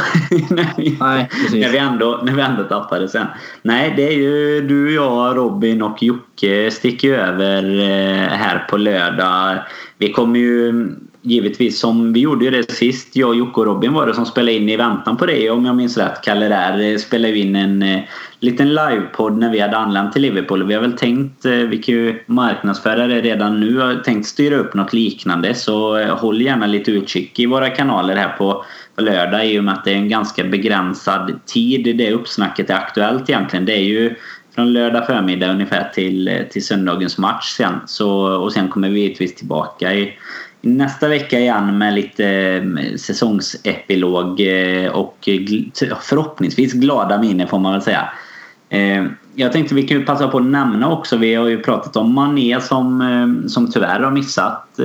C: när, vi,
E: Nej, precis.
C: när, vi ändå, när vi ändå tappade sen. Nej, det är ju du, jag, Robin och Jocke sticker ju över eh, här på lördag. Vi kommer ju givetvis som vi gjorde ju det sist. Jag, Jocke och Robin var det som spelade in i väntan på det om jag minns rätt. Kalle där eh, spelade ju in en eh, liten livepodd när vi hade anlänt till Liverpool. Vi har väl tänkt, eh, vi kan ju marknadsföra det redan nu, har tänkt styra upp något liknande. Så eh, håll gärna lite utkik i våra kanaler här på, lördag i och med att det är en ganska begränsad tid det uppsnacket är aktuellt egentligen. Det är ju från lördag förmiddag ungefär till, eh, till söndagens match sen. Så, och sen kommer vi givetvis tillbaka i nästa vecka igen med lite eh, säsongsepilog eh, och förhoppningsvis glada miner får man väl säga. Eh, jag tänkte vi kan ju passa på att nämna också, vi har ju pratat om Mané som, som tyvärr har missat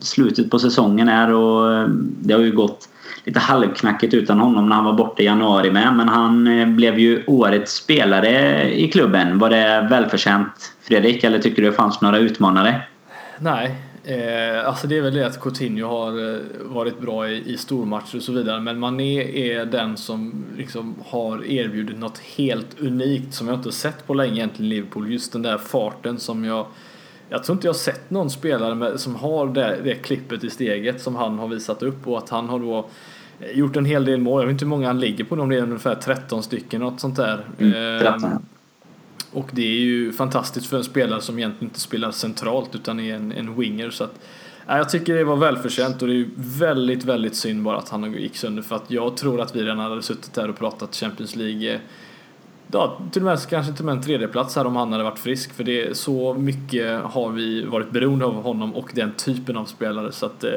C: slutet på säsongen här och det har ju gått lite halvknackigt utan honom när han var borta i januari med. Men han blev ju årets spelare i klubben. Var det välförtjänt Fredrik eller tycker du det fanns några utmanare?
D: Nej, eh, alltså det är väl det att Coutinho har eh, varit bra i, i stormatcher och så vidare. Men Mané är den som liksom har erbjudit något helt unikt som jag inte sett på länge egentligen i Liverpool. Just den där farten som jag jag tror inte jag har sett någon spelare med, som har det, det klippet i steget som han har visat upp och att han har då eh, gjort en hel del mål. Jag vet inte hur många han ligger på, de är ungefär 13 stycken något sånt där.
C: Mm, 13.
D: Och det är ju fantastiskt för en spelare som egentligen inte spelar centralt utan är en, en winger. Så att, äh, jag tycker det var välförtjänt och det är ju väldigt, väldigt synd bara att han gick sönder för att jag tror att vi redan hade suttit här och pratat Champions League eh, Ja, till och med kanske till och med en tredjeplats här om han hade varit frisk för det är så mycket har vi varit beroende av honom och den typen av spelare så att eh,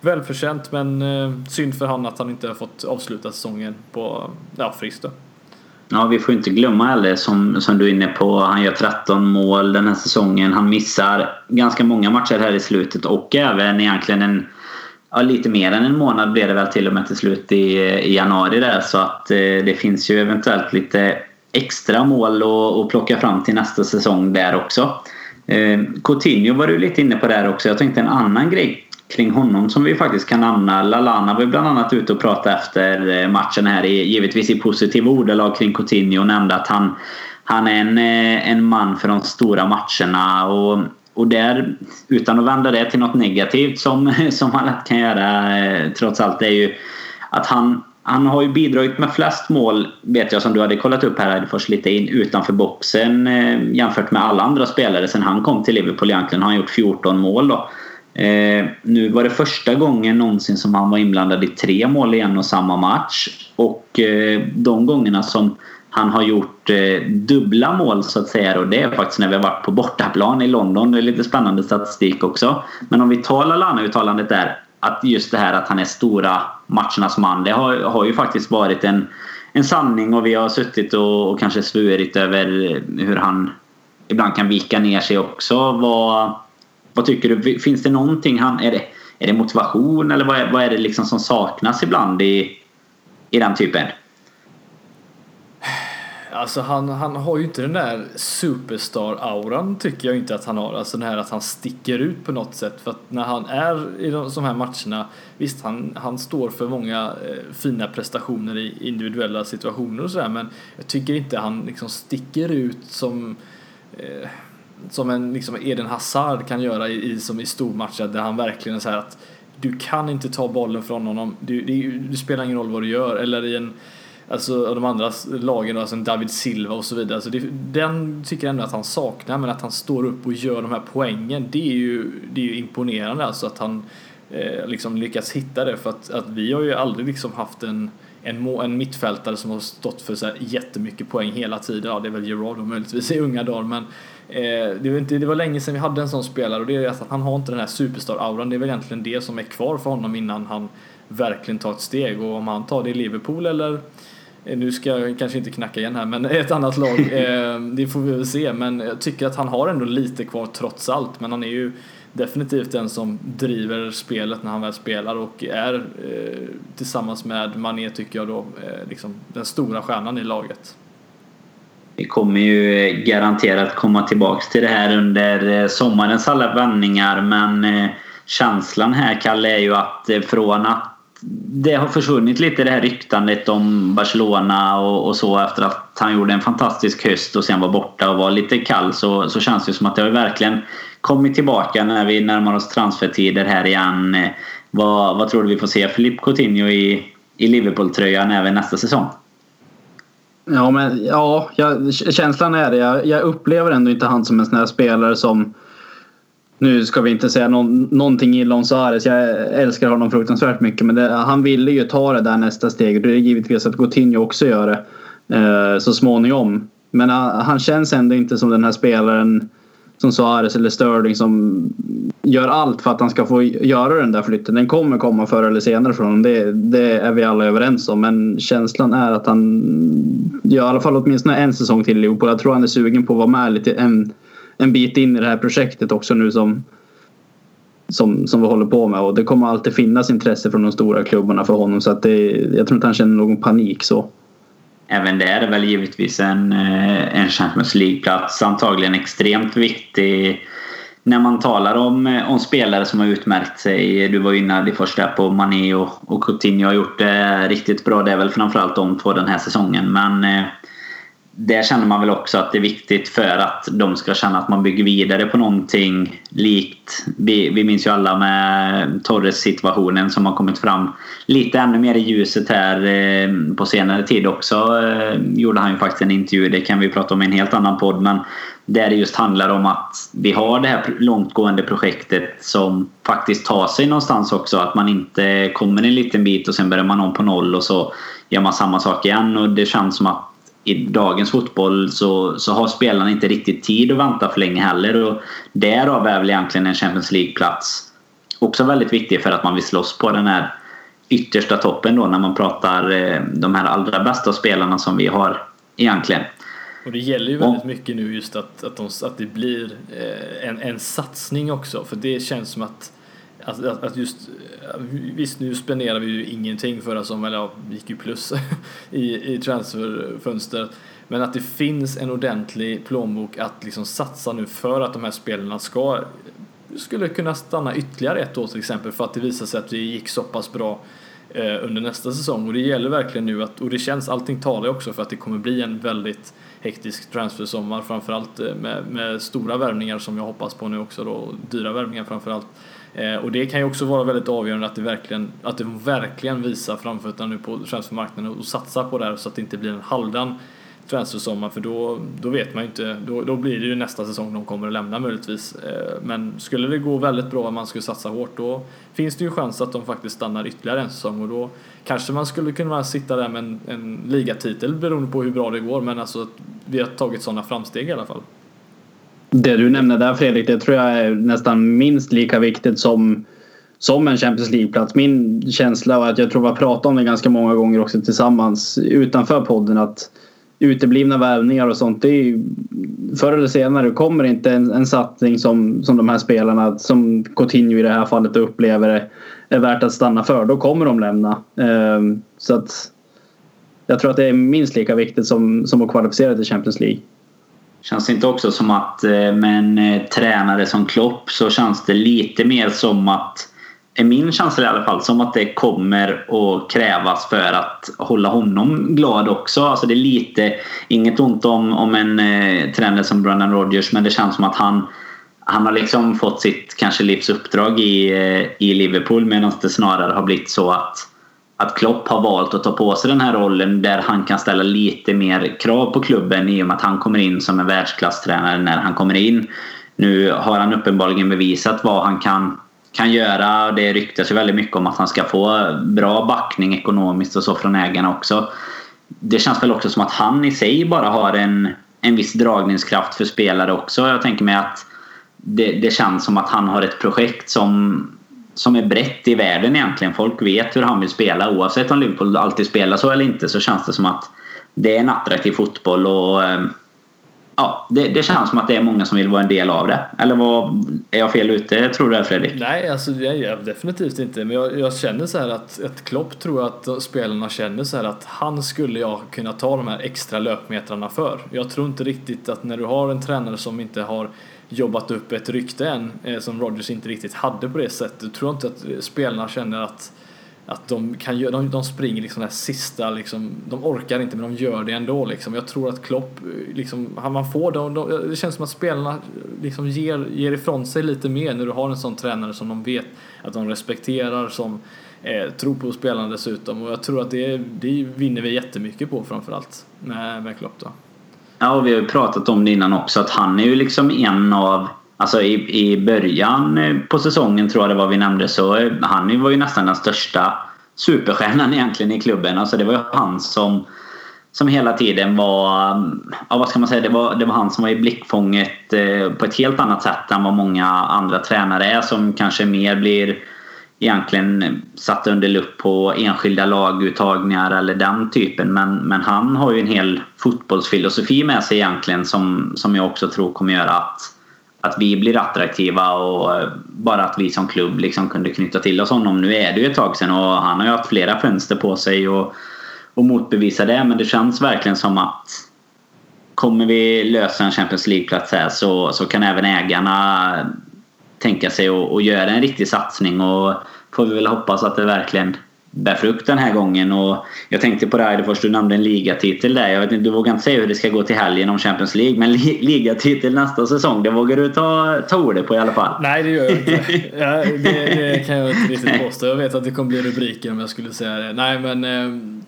D: välförtjänt men eh, synd för han att han inte har fått avsluta säsongen på ja, friskt då.
C: Ja, vi får inte glömma heller som, som du är inne på. Han gör 13 mål den här säsongen. Han missar ganska många matcher här i slutet och även egentligen en Ja, lite mer än en månad blev det väl till och med till slut i, i januari där så att eh, det finns ju eventuellt lite extra mål att, att plocka fram till nästa säsong där också. Eh, Coutinho var du lite inne på där också. Jag tänkte en annan grej kring honom som vi faktiskt kan nämna. Lalana var ju bland annat ute och pratade efter eh, matchen här, givetvis i positiva ordalag kring Coutinho och nämnde att han, han är en, eh, en man för de stora matcherna. Och, och där, utan att vända det till något negativt som, som man lätt kan göra eh, trots allt, är ju att han, han har ju bidragit med flest mål, vet jag som du hade kollat upp här först lite in, utanför boxen jämfört med alla andra spelare sen han kom till Liverpool egentligen. har Han gjort 14 mål då. Eh, nu var det första gången någonsin som han var inblandad i tre mål i en och samma match. Och eh, de gångerna som han har gjort eh, dubbla mål så att säga och det är faktiskt när vi har varit på bortaplan i London. Det är lite spännande statistik också. Men om vi tar Lallana-uttalandet där. Att just det här att han är stora matchernas man. Det har, har ju faktiskt varit en, en sanning och vi har suttit och, och kanske svurit över hur han ibland kan vika ner sig också. Vad, vad tycker du? Finns det någonting han... Är det, är det motivation eller vad är, vad är det liksom som saknas ibland i, i den typen?
D: Alltså han, han har ju inte den där superstar-auran tycker jag inte att han har. Alltså den här att han sticker ut på något sätt. För att när han är i de, de här matcherna, visst han, han står för många eh, fina prestationer i individuella situationer och sådär men jag tycker inte han liksom sticker ut som eh, som en liksom Eden Hazard kan göra i, i, som i stormatcher där han verkligen är så här att du kan inte ta bollen från honom. Du, det, det spelar ingen roll vad du gör. Eller i en Alltså de andra lagen, alltså en David Silva och så vidare. Alltså det, den tycker jag ändå att han saknar, men att han står upp och gör de här poängen, det är ju, det är ju imponerande. Alltså att han eh, liksom lyckats hitta det. För att, att vi har ju aldrig liksom haft en en, en mittfältare som har stått för så här jättemycket poäng hela tiden. Ja, det är väl Gerard möjligtvis i unga dagar, men det, var inte, det var länge sedan vi hade en sån spelare och det är att han har inte den här superstar-auran. Det är väl egentligen det som är kvar för honom innan han verkligen tar ett steg och om han tar det i Liverpool eller eh, nu ska jag kanske inte knacka igen här men ett annat lag, eh, det får vi väl se men jag tycker att han har ändå lite kvar trots allt men han är ju definitivt den som driver spelet när han väl spelar och är eh, tillsammans med Mané tycker jag då eh, liksom den stora stjärnan i laget.
C: Vi kommer ju eh, garanterat komma tillbaks till det här under eh, sommarens alla vändningar men eh, känslan här Kalle är ju att från att det har försvunnit lite det här ryktandet om Barcelona och, och, så efter att han gjorde en fantastisk höst och sen var borta och var lite kall så, så känns det som att det har verkligen kommit tillbaka när vi närmar oss transfertider här igen. Vad, vad tror du vi får se Filip Coutinho i, i Liverpool-tröjan även nästa säsong?
E: Ja, men ja, jag, känslan är det. Jag, jag, upplever ändå inte han som en sån här spelare som nu ska vi inte säga någon, någonting illa om Suarez. Jag älskar honom fruktansvärt mycket. Men det, han ville ju ta det där nästa steg. Det är givetvis att Coutinho också gör det. Eh, så småningom. Men han, han, känns ändå inte som den här spelaren som Suarez eller Sterling som gör allt för att han ska få göra den där flytten. Den kommer komma förr eller senare från honom. Det, det är vi alla överens om. Men känslan är att han gör i alla fall åtminstone en säsong till i Liverpool. Jag tror han är sugen på att vara med lite en, en bit in i det här projektet också nu som, som, som vi håller på med. Och det kommer alltid finnas intresse från de stora klubbarna för honom. Så att det, jag tror inte han känner någon panik så
C: även där är det väl givetvis en, eh, en Champions League-plats antagligen extremt viktig när man talar om, eh, om spelare som har utmärkt sig. Du var inne i första på Mané och, och Coutinho har gjort det riktigt bra. Det är väl framförallt de två den här säsongen. Men eh, där känner man väl också att det är viktigt för att de ska känna att man bygger vidare på någonting likt. Vi, vi minns ju alla med Torres-situationen som har kommit fram lite ännu mer i ljuset här eh, på senare tid också. Eh, gjorde han ju faktiskt en intervju, det kan vi prata om i en helt annan podd. Men där det just handlar om att vi har det här långtgående projektet som faktiskt tar sig någonstans också. Att man inte kommer en liten bit och sen börjar man om på noll och så gör man samma sak igen. Och det känns som att i dagens fotboll så, så har spelarna inte riktigt tid att vänta för länge heller. Och därav är väl egentligen en Champions League-plats också väldigt viktig för att man vill slåss på den här yttersta toppen då när man pratar eh, de här allra bästa spelarna som vi har egentligen.
D: Och det gäller ju väldigt mycket nu just att, att, de, att det blir eh, en, en satsning också för det känns som att att, att, just, eh, visst nu spenderar vi ju ingenting förra sommaren, eller ja, vi gick ju plus i, i transferfönstret. Men att det finns en ordentlig plånbok att liksom satsa nu för att de här spelarna ska skulle kunna stanna ytterligare ett år till exempel för att det visar sig att det gick så pass bra eh, under nästa säsong och det gäller verkligen nu att, och det känns, allting talar också för att det kommer bli en väldigt hektisk transfersommar framförallt eh, med, med stora värvningar som jag hoppas på nu också då, dyra värvningar framförallt. Eh, Eh, och det kan ju också vara väldigt avgörande att det verkligen, att det verkligen visar framfötterna nu på transfermarknaden och satsar på det här så att det inte blir en halvdan transfersommar för då, då vet man ju inte, då, då blir det ju nästa säsong de kommer att lämna möjligtvis. Eh, men skulle det gå väldigt bra om man skulle satsa hårt då finns det ju chans att de faktiskt stannar ytterligare en säsong och då kanske man skulle kunna sitta där med en, en ligatitel beroende på hur bra det går men alltså att vi har tagit sådana framsteg i alla fall.
E: Det du nämner där Fredrik, det tror jag är nästan minst lika viktigt som, som en Champions League-plats. Min känsla och att jag tror vi har pratat om det ganska många gånger också tillsammans utanför podden att uteblivna värvningar och sånt. Det är ju, förr eller senare kommer inte en, en satsning som, som de här spelarna, som Coutinho i det här fallet upplever är, är värt att stanna för. Då kommer de lämna. Eh, så att jag tror att det är minst lika viktigt som, som att kvalificera till Champions League.
C: Känns det inte också som att eh, med en eh, tränare som Klopp så känns det lite mer som att är min känsla i alla fall som att det kommer att krävas för att hålla honom glad också. Alltså det är lite, inget ont om, om en eh, tränare som Brendan Rodgers men det känns som att han han har liksom fått sitt kanske livsuppdrag i, eh, i Liverpool medan det snarare har blivit så att att Klopp har valt att ta på sig den här rollen där han kan ställa lite mer krav på klubben i och med att han kommer in som en världsklasstränare när han kommer in. Nu har han uppenbarligen bevisat vad han kan kan göra. Det ryktas ju väldigt mycket om att han ska få bra backning ekonomiskt och så från ägarna också. Det känns väl också som att han i sig bara har en, en viss dragningskraft för spelare också. Jag tänker mig att det, det känns som att han har ett projekt som, som är brett i världen egentligen. Folk vet hur han vill spela. Oavsett om Liverpool alltid spelar så eller inte så känns det som att det är en attraktiv fotboll och ehm, ja, det, det, känns som att det är många som vill vara en del av det. Eller vad, är jag fel ute tror du Fredrik?
D: Nej, alltså det är jag definitivt inte. Men jag, jag känner så här att ett Klopp tror att spelarna känner så här att han skulle jag kunna ta de här extra löpmetrarna för. Jag tror inte riktigt att när du har en tränare som inte har jobbat upp ett rykte än, eh, som Rodgers inte riktigt hade på det sättet, Jag tror inte att eh, spelarna känner att att de, kan, de, de springer liksom det sista, liksom, de orkar inte men de gör det ändå. Liksom. Jag tror att Klopp, eh, liksom, han, man får de, de, det känns som att spelarna eh, liksom ger, ger ifrån sig lite mer när du har en sån tränare som de vet att de respekterar, som eh, tror på spelarna dessutom. Och jag tror att det, det vinner vi jättemycket på framförallt med, med Klopp. Då.
C: Ja, och vi har ju pratat om det innan också att han är ju liksom en av Alltså i, i början eh, på säsongen tror jag det var vi nämnde så eh, han var ju nästan den största superstjärnan egentligen i klubben. Alltså det var ju han som som hela tiden var, ja vad ska man säga, det var, det var han som var i blickfånget eh, på ett helt annat sätt än vad många andra tränare är som kanske mer blir egentligen satt under lupp på enskilda laguttagningar eller den typen. Men, men han har ju en hel fotbollsfilosofi med sig egentligen som, som jag också tror kommer göra att att vi blir attraktiva och bara att vi som klubb liksom kunde knyta till oss honom. Nu är det ju ett tag sedan och han har ju haft flera fönster på sig och, och motbevisa det men det känns verkligen som att kommer vi lösa en Champions League-plats här så, så kan även ägarna tänka sig att göra en riktig satsning och får vi väl hoppas att det verkligen bär frukt den här gången. Och jag tänkte på det först du nämnde en ligatitel där. Jag vet inte, du vågar inte säga hur det ska gå till helgen om Champions League. Men li ligatitel nästa säsong, det vågar du ta, ta ordet på i alla fall?
D: Nej, det gör jag inte. Ja, det, det, kan jag inte riktigt påstå. Jag vet att det kommer bli rubriker om jag skulle säga det. Nej, men... Eh,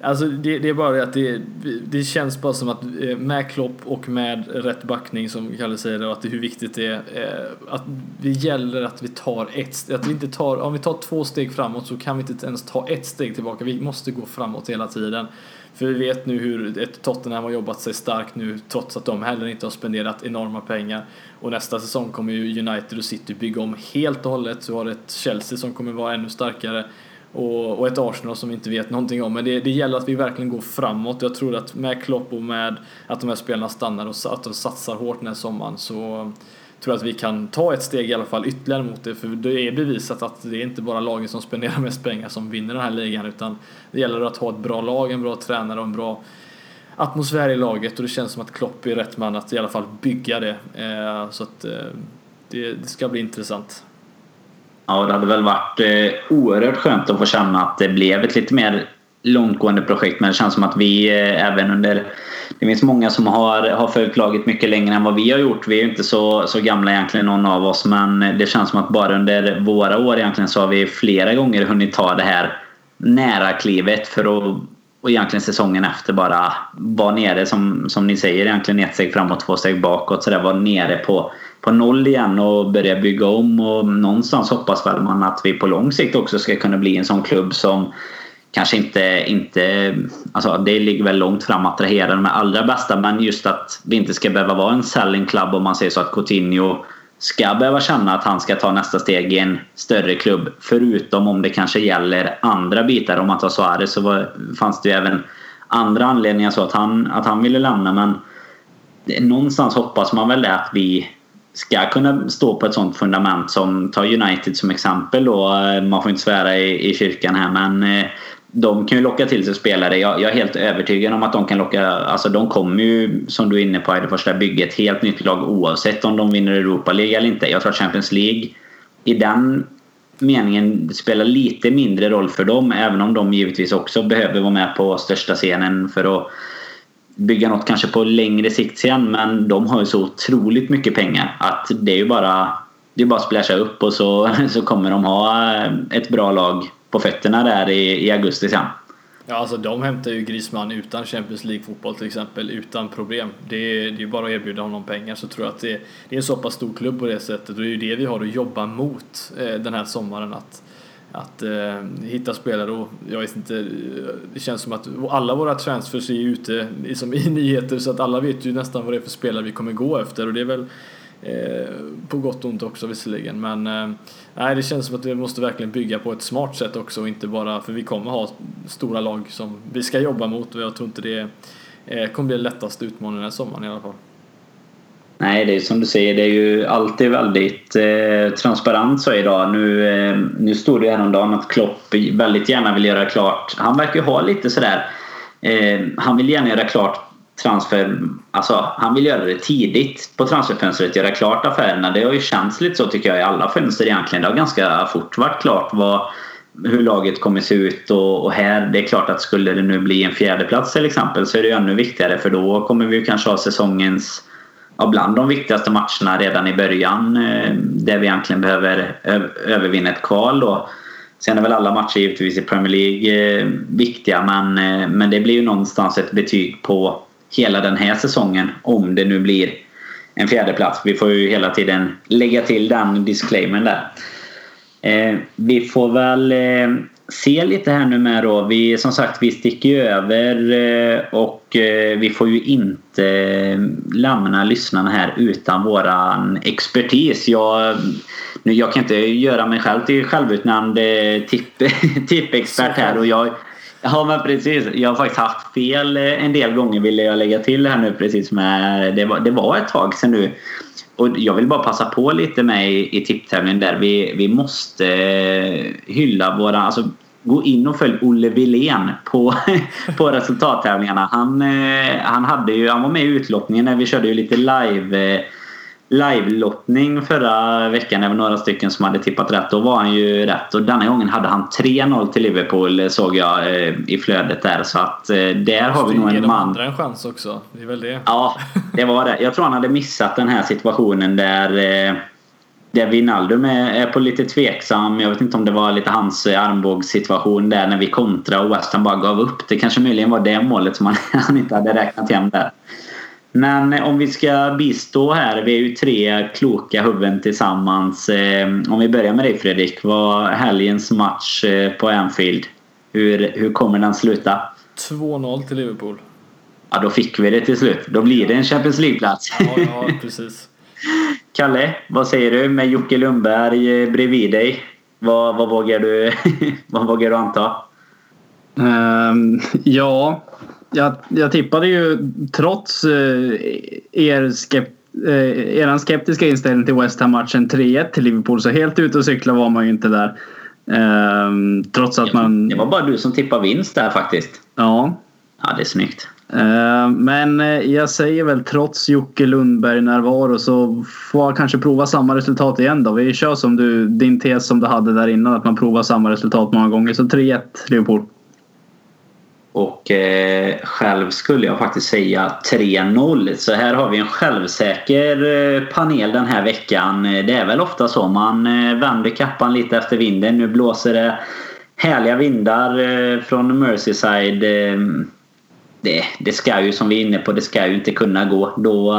D: Alltså det, det, är bara det att det, det känns bara som att eh, med Klopp och med rätt backning som Kalle säger och att det, hur viktigt det är eh, att det gäller att vi tar ett att vi inte tar, om vi tar två steg framåt så kan vi inte ens ta ett steg tillbaka. Vi måste gå framåt hela tiden. För vi vet nu hur ett Tottenham har jobbat sig starkt nu trots att de heller inte har spenderat enorma pengar. Och nästa säsong kommer ju United och City bygga om helt och hållet. Så har ett Chelsea som kommer vara ännu starkare och, och ett Arsenal som vi inte vet någonting om. Men det, det gäller att vi verkligen går framåt. Jag tror att med Klopp och med att de här spelarna stannar och att de satsar hårt den här sommaren så tror jag att vi kan ta ett steg i alla fall ytterligare mot det. För det är bevisat att det är inte bara lagen som spenderar mest pengar som vinner den här ligan utan det gäller att ha ett bra lag, en bra tränare och en bra atmosfär i laget och det känns som att Klopp är rätt man att i alla fall bygga det. Eh, så att eh, det ska bli intressant.
C: Ja, det hade väl varit eh, oerhört skönt att få känna att det blev ett lite mer långtgående projekt. Men det känns som att vi eh, även under... Det finns många som har, har följt laget mycket längre än vad vi har gjort. Vi är ju inte så, så gamla egentligen någon av oss. Men det känns som att bara under våra år egentligen så har vi flera gånger hunnit ta det här nära klivet för att och egentligen säsongen efter bara vara nere som, som ni säger egentligen ett steg framåt, två steg bakåt. Så det var nere på på noll igen och börja bygga om. Och någonstans hoppas väl man att vi på lång sikt också ska kunna bli en sån klubb som kanske inte, inte alltså det ligger väl långt fram att attrahera de allra bästa men just att vi inte ska behöva vara en selling club om man säger så att Coutinho ska behöva känna att han ska ta nästa steg i en större klubb. Förutom om det kanske gäller andra bitar. Om man tar Suarez så var, fanns det ju även andra anledningar så att han, att han ville lämna men någonstans hoppas man väl det att vi ska kunna stå på ett sånt fundament som, ta United som exempel då, man får inte svära i, i kyrkan här men eh, de kan ju locka till sig spelare. Jag, jag, är helt övertygad om att de kan locka, alltså de kommer ju som du är inne på i det första bygga ett helt nytt lag oavsett om de vinner Europa League eller inte. Jag tror att Champions League i den meningen spelar lite mindre roll för dem även om de givetvis också behöver vara med på största scenen för att bygga något kanske på längre sikt sen men de har ju så otroligt mycket pengar att det är ju bara det är bara att splasha upp och så, så kommer de ha ett bra lag på fötterna där i, i augusti sen.
D: Ja, alltså de hämtar ju Griezmann utan Champions League-fotboll till exempel, utan problem. Det är, det är bara att erbjuda honom pengar så tror jag att det, det är en så pass stor klubb på det sättet och det är ju det vi har att jobba mot eh, den här sommaren. Att, att eh, hitta spelare och jag vet inte, eh, det känns som att alla våra transfers är ute liksom, i nyheter så att alla vet ju nästan vad det är för spelare vi kommer gå efter och det är väl eh, på gott och ont också visserligen men eh, det känns som att vi måste verkligen bygga på ett smart sätt också och inte bara för vi kommer ha stora lag som vi ska jobba mot och jag tror inte det eh, kommer bli den lättaste utmaningen den här sommaren i alla fall.
C: Nej, det är som du säger, det är ju alltid väldigt eh, transparent så idag. Nu, eh, nu stod det häromdagen att Klopp väldigt gärna vill göra klart. Han verkar ju ha lite sådär. Eh, han vill gärna göra klart transfer. Alltså, han vill göra det tidigt på transferfönstret, göra klart affärerna. Det har ju känts lite så tycker jag i alla fönster egentligen. Det har ganska fort varit klart vad, hur laget kommer se ut och, och, här, det är klart att skulle det nu bli en fjärdeplats till exempel så är det ju ännu viktigare för då kommer vi ju kanske ha säsongens ja, bland de viktigaste matcherna redan i början eh, där vi egentligen behöver övervinna ett kval då. Sen är väl alla matcher givetvis i Premier League eh, viktiga men, eh, men det blir ju någonstans ett betyg på hela den här säsongen om det nu blir en fjärde plats. Vi får ju hela tiden lägga till den disclaimern där. vi får väl se lite här nu med då. Vi, som sagt, vi sticker ju över eh, och eh, vi får ju inte eh, lämna lyssnarna här utan våran expertis. Jag, nu, jag kan inte göra mig själv till självutnämnd tipp, tippexpert här och jag Ja men precis. Jag har faktiskt haft fel eh, en del gånger ville jag lägga till här nu precis med. Eh, det var, det var ett tag sedan nu. Och jag vill bara passa på lite med i, i tipptävlingen där. Vi, vi måste eh, hylla våra... Alltså, gå in och följ Olle Wilén på, på resultattävlingarna. Han, han, hade ju, han var med i utlottningen när vi körde ju lite live eh, live-lottning förra veckan. Det var några stycken som hade tippat rätt. Då var han ju rätt. Och denna gången hade han 3-0 till Liverpool såg jag eh, i flödet där. Så att där har vi nog en man.
D: andra en chans också. Det är väl det.
C: Ja, det var det. Jag tror han hade missat den här situationen där där Wijnaldum är, är på lite tveksam. Jag vet inte om det var lite hans armbågssituation där när vi kontrade och West Ham bara gav upp. Det kanske möjligen var det målet som han, han inte hade räknat hem där. Men om vi ska bistå här. Vi är ju tre kloka huvuden tillsammans. Eh, om vi börjar med dig Fredrik. Vad helgens match eh, på Anfield. Hur, hur kommer den sluta?
D: 2-0 till Liverpool.
C: Ja, då fick vi det till slut. Då blir det en Champions League-plats.
D: Ja, ja precis.
C: Kalle, vad säger du med Jocke Lundberg eh, bredvid dig? Vad, vad, vågar, du, vad vågar du anta?
E: Um, ja, jag, jag tippade ju trots uh, er, skept, uh, er skeptiska inställning till West Ham-matchen 3-1 till Liverpool. Så helt ute och cykla var man ju inte där. Um, trots att man...
C: Det var bara du som tippade vinst där faktiskt.
E: Ja.
C: Ja, det är snyggt.
E: Eh, men eh, jag säger väl trots Jocke Lundberg närvaro så får jag kanske prova samma resultat igen då. Vi kör som du, din tes som du hade där innan att man provar samma resultat många gånger. Så 3-1 Liverpool.
C: Och eh, själv skulle jag faktiskt säga 3-0. Så här har vi en självsäker eh, panel den här veckan. Eh, det är väl ofta så man eh, vänder kappan lite efter vinden. Nu blåser det härliga vindar från Merseyside det, det ska ju som vi är inne på, det ska ju inte kunna gå. Då,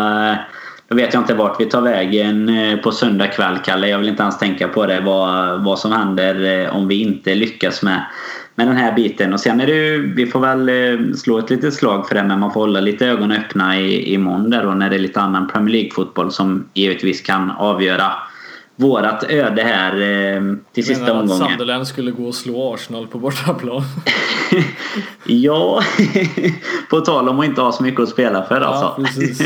C: då vet jag inte vart vi tar vägen på söndag kväll, Kalle. Jag vill inte ens tänka på det, vad, vad som händer om vi inte lyckas med, med den här biten. Och sen är det ju, vi får väl eh, slå ett litet slag för det, men man får hålla lite ögonen öppna i, imorgon där då när det är lite annan Premier League-fotboll som givetvis kan avgöra vårat öde här eh, till sista omgången. Menar
D: att Sunderland skulle gå och slå Arsenal på bortaplan?
C: ja, på tal om att inte ha så mycket att spela för alltså.
D: Ja, precis.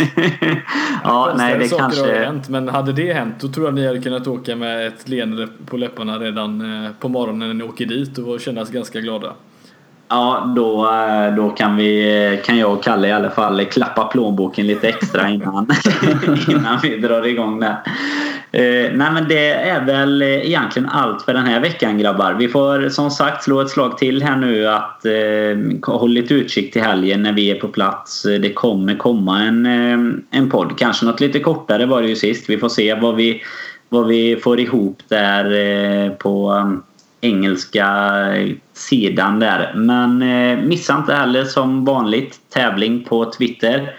D: ja, nej, det kanske... Hänt, men hade det hänt då tror jag ni hade kunnat åka med ett leende på läpparna redan eh, på morgonen när ni åker dit och kännas ganska glada.
C: Ja, då, eh, då kan, vi, kan jag och Kalle i alla fall klappa plånboken lite extra innan, innan vi drar igång det. Eh, nej men det är väl egentligen allt för den här veckan grabbar. Vi får som sagt slå ett slag till här nu att eh, håll lite utkik till helgen när vi är på plats. Det kommer komma en, eh, en podd. Kanske något lite kortare var det ju sist. Vi får se vad vi, vad vi får ihop där eh, på engelska sidan där. Men eh, missa inte heller som vanligt tävling på Twitter.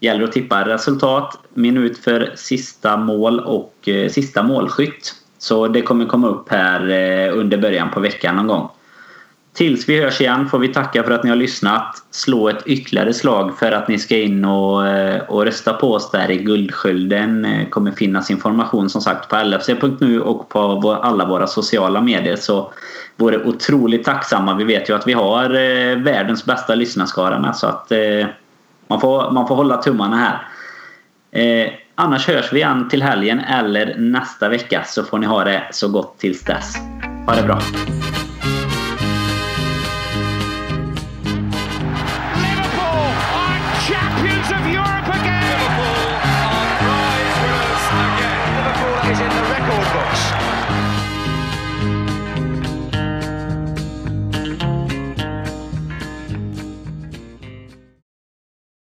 C: Gäller att tippa resultat, minut för sista mål och eh, sista målskytt. Så det kommer komma upp här eh, under början på veckan någon gång. Tills vi hörs igen får vi tacka för att ni har lyssnat. Slå ett ytterligare slag för att ni ska in och, eh, och rösta på oss där i Guldskölden. Det kommer finnas information som sagt på lfc.nu och på alla våra sociala medier. Så vore otroligt tacksamma. Vi vet ju att vi har eh, världens bästa lyssnarskara med så att man får, man får hålla tummarna här. Annars hörs vi igen till helgen eller nästa vecka så får ni ha det så gott tills dess. Ha det bra!
A: of Europe.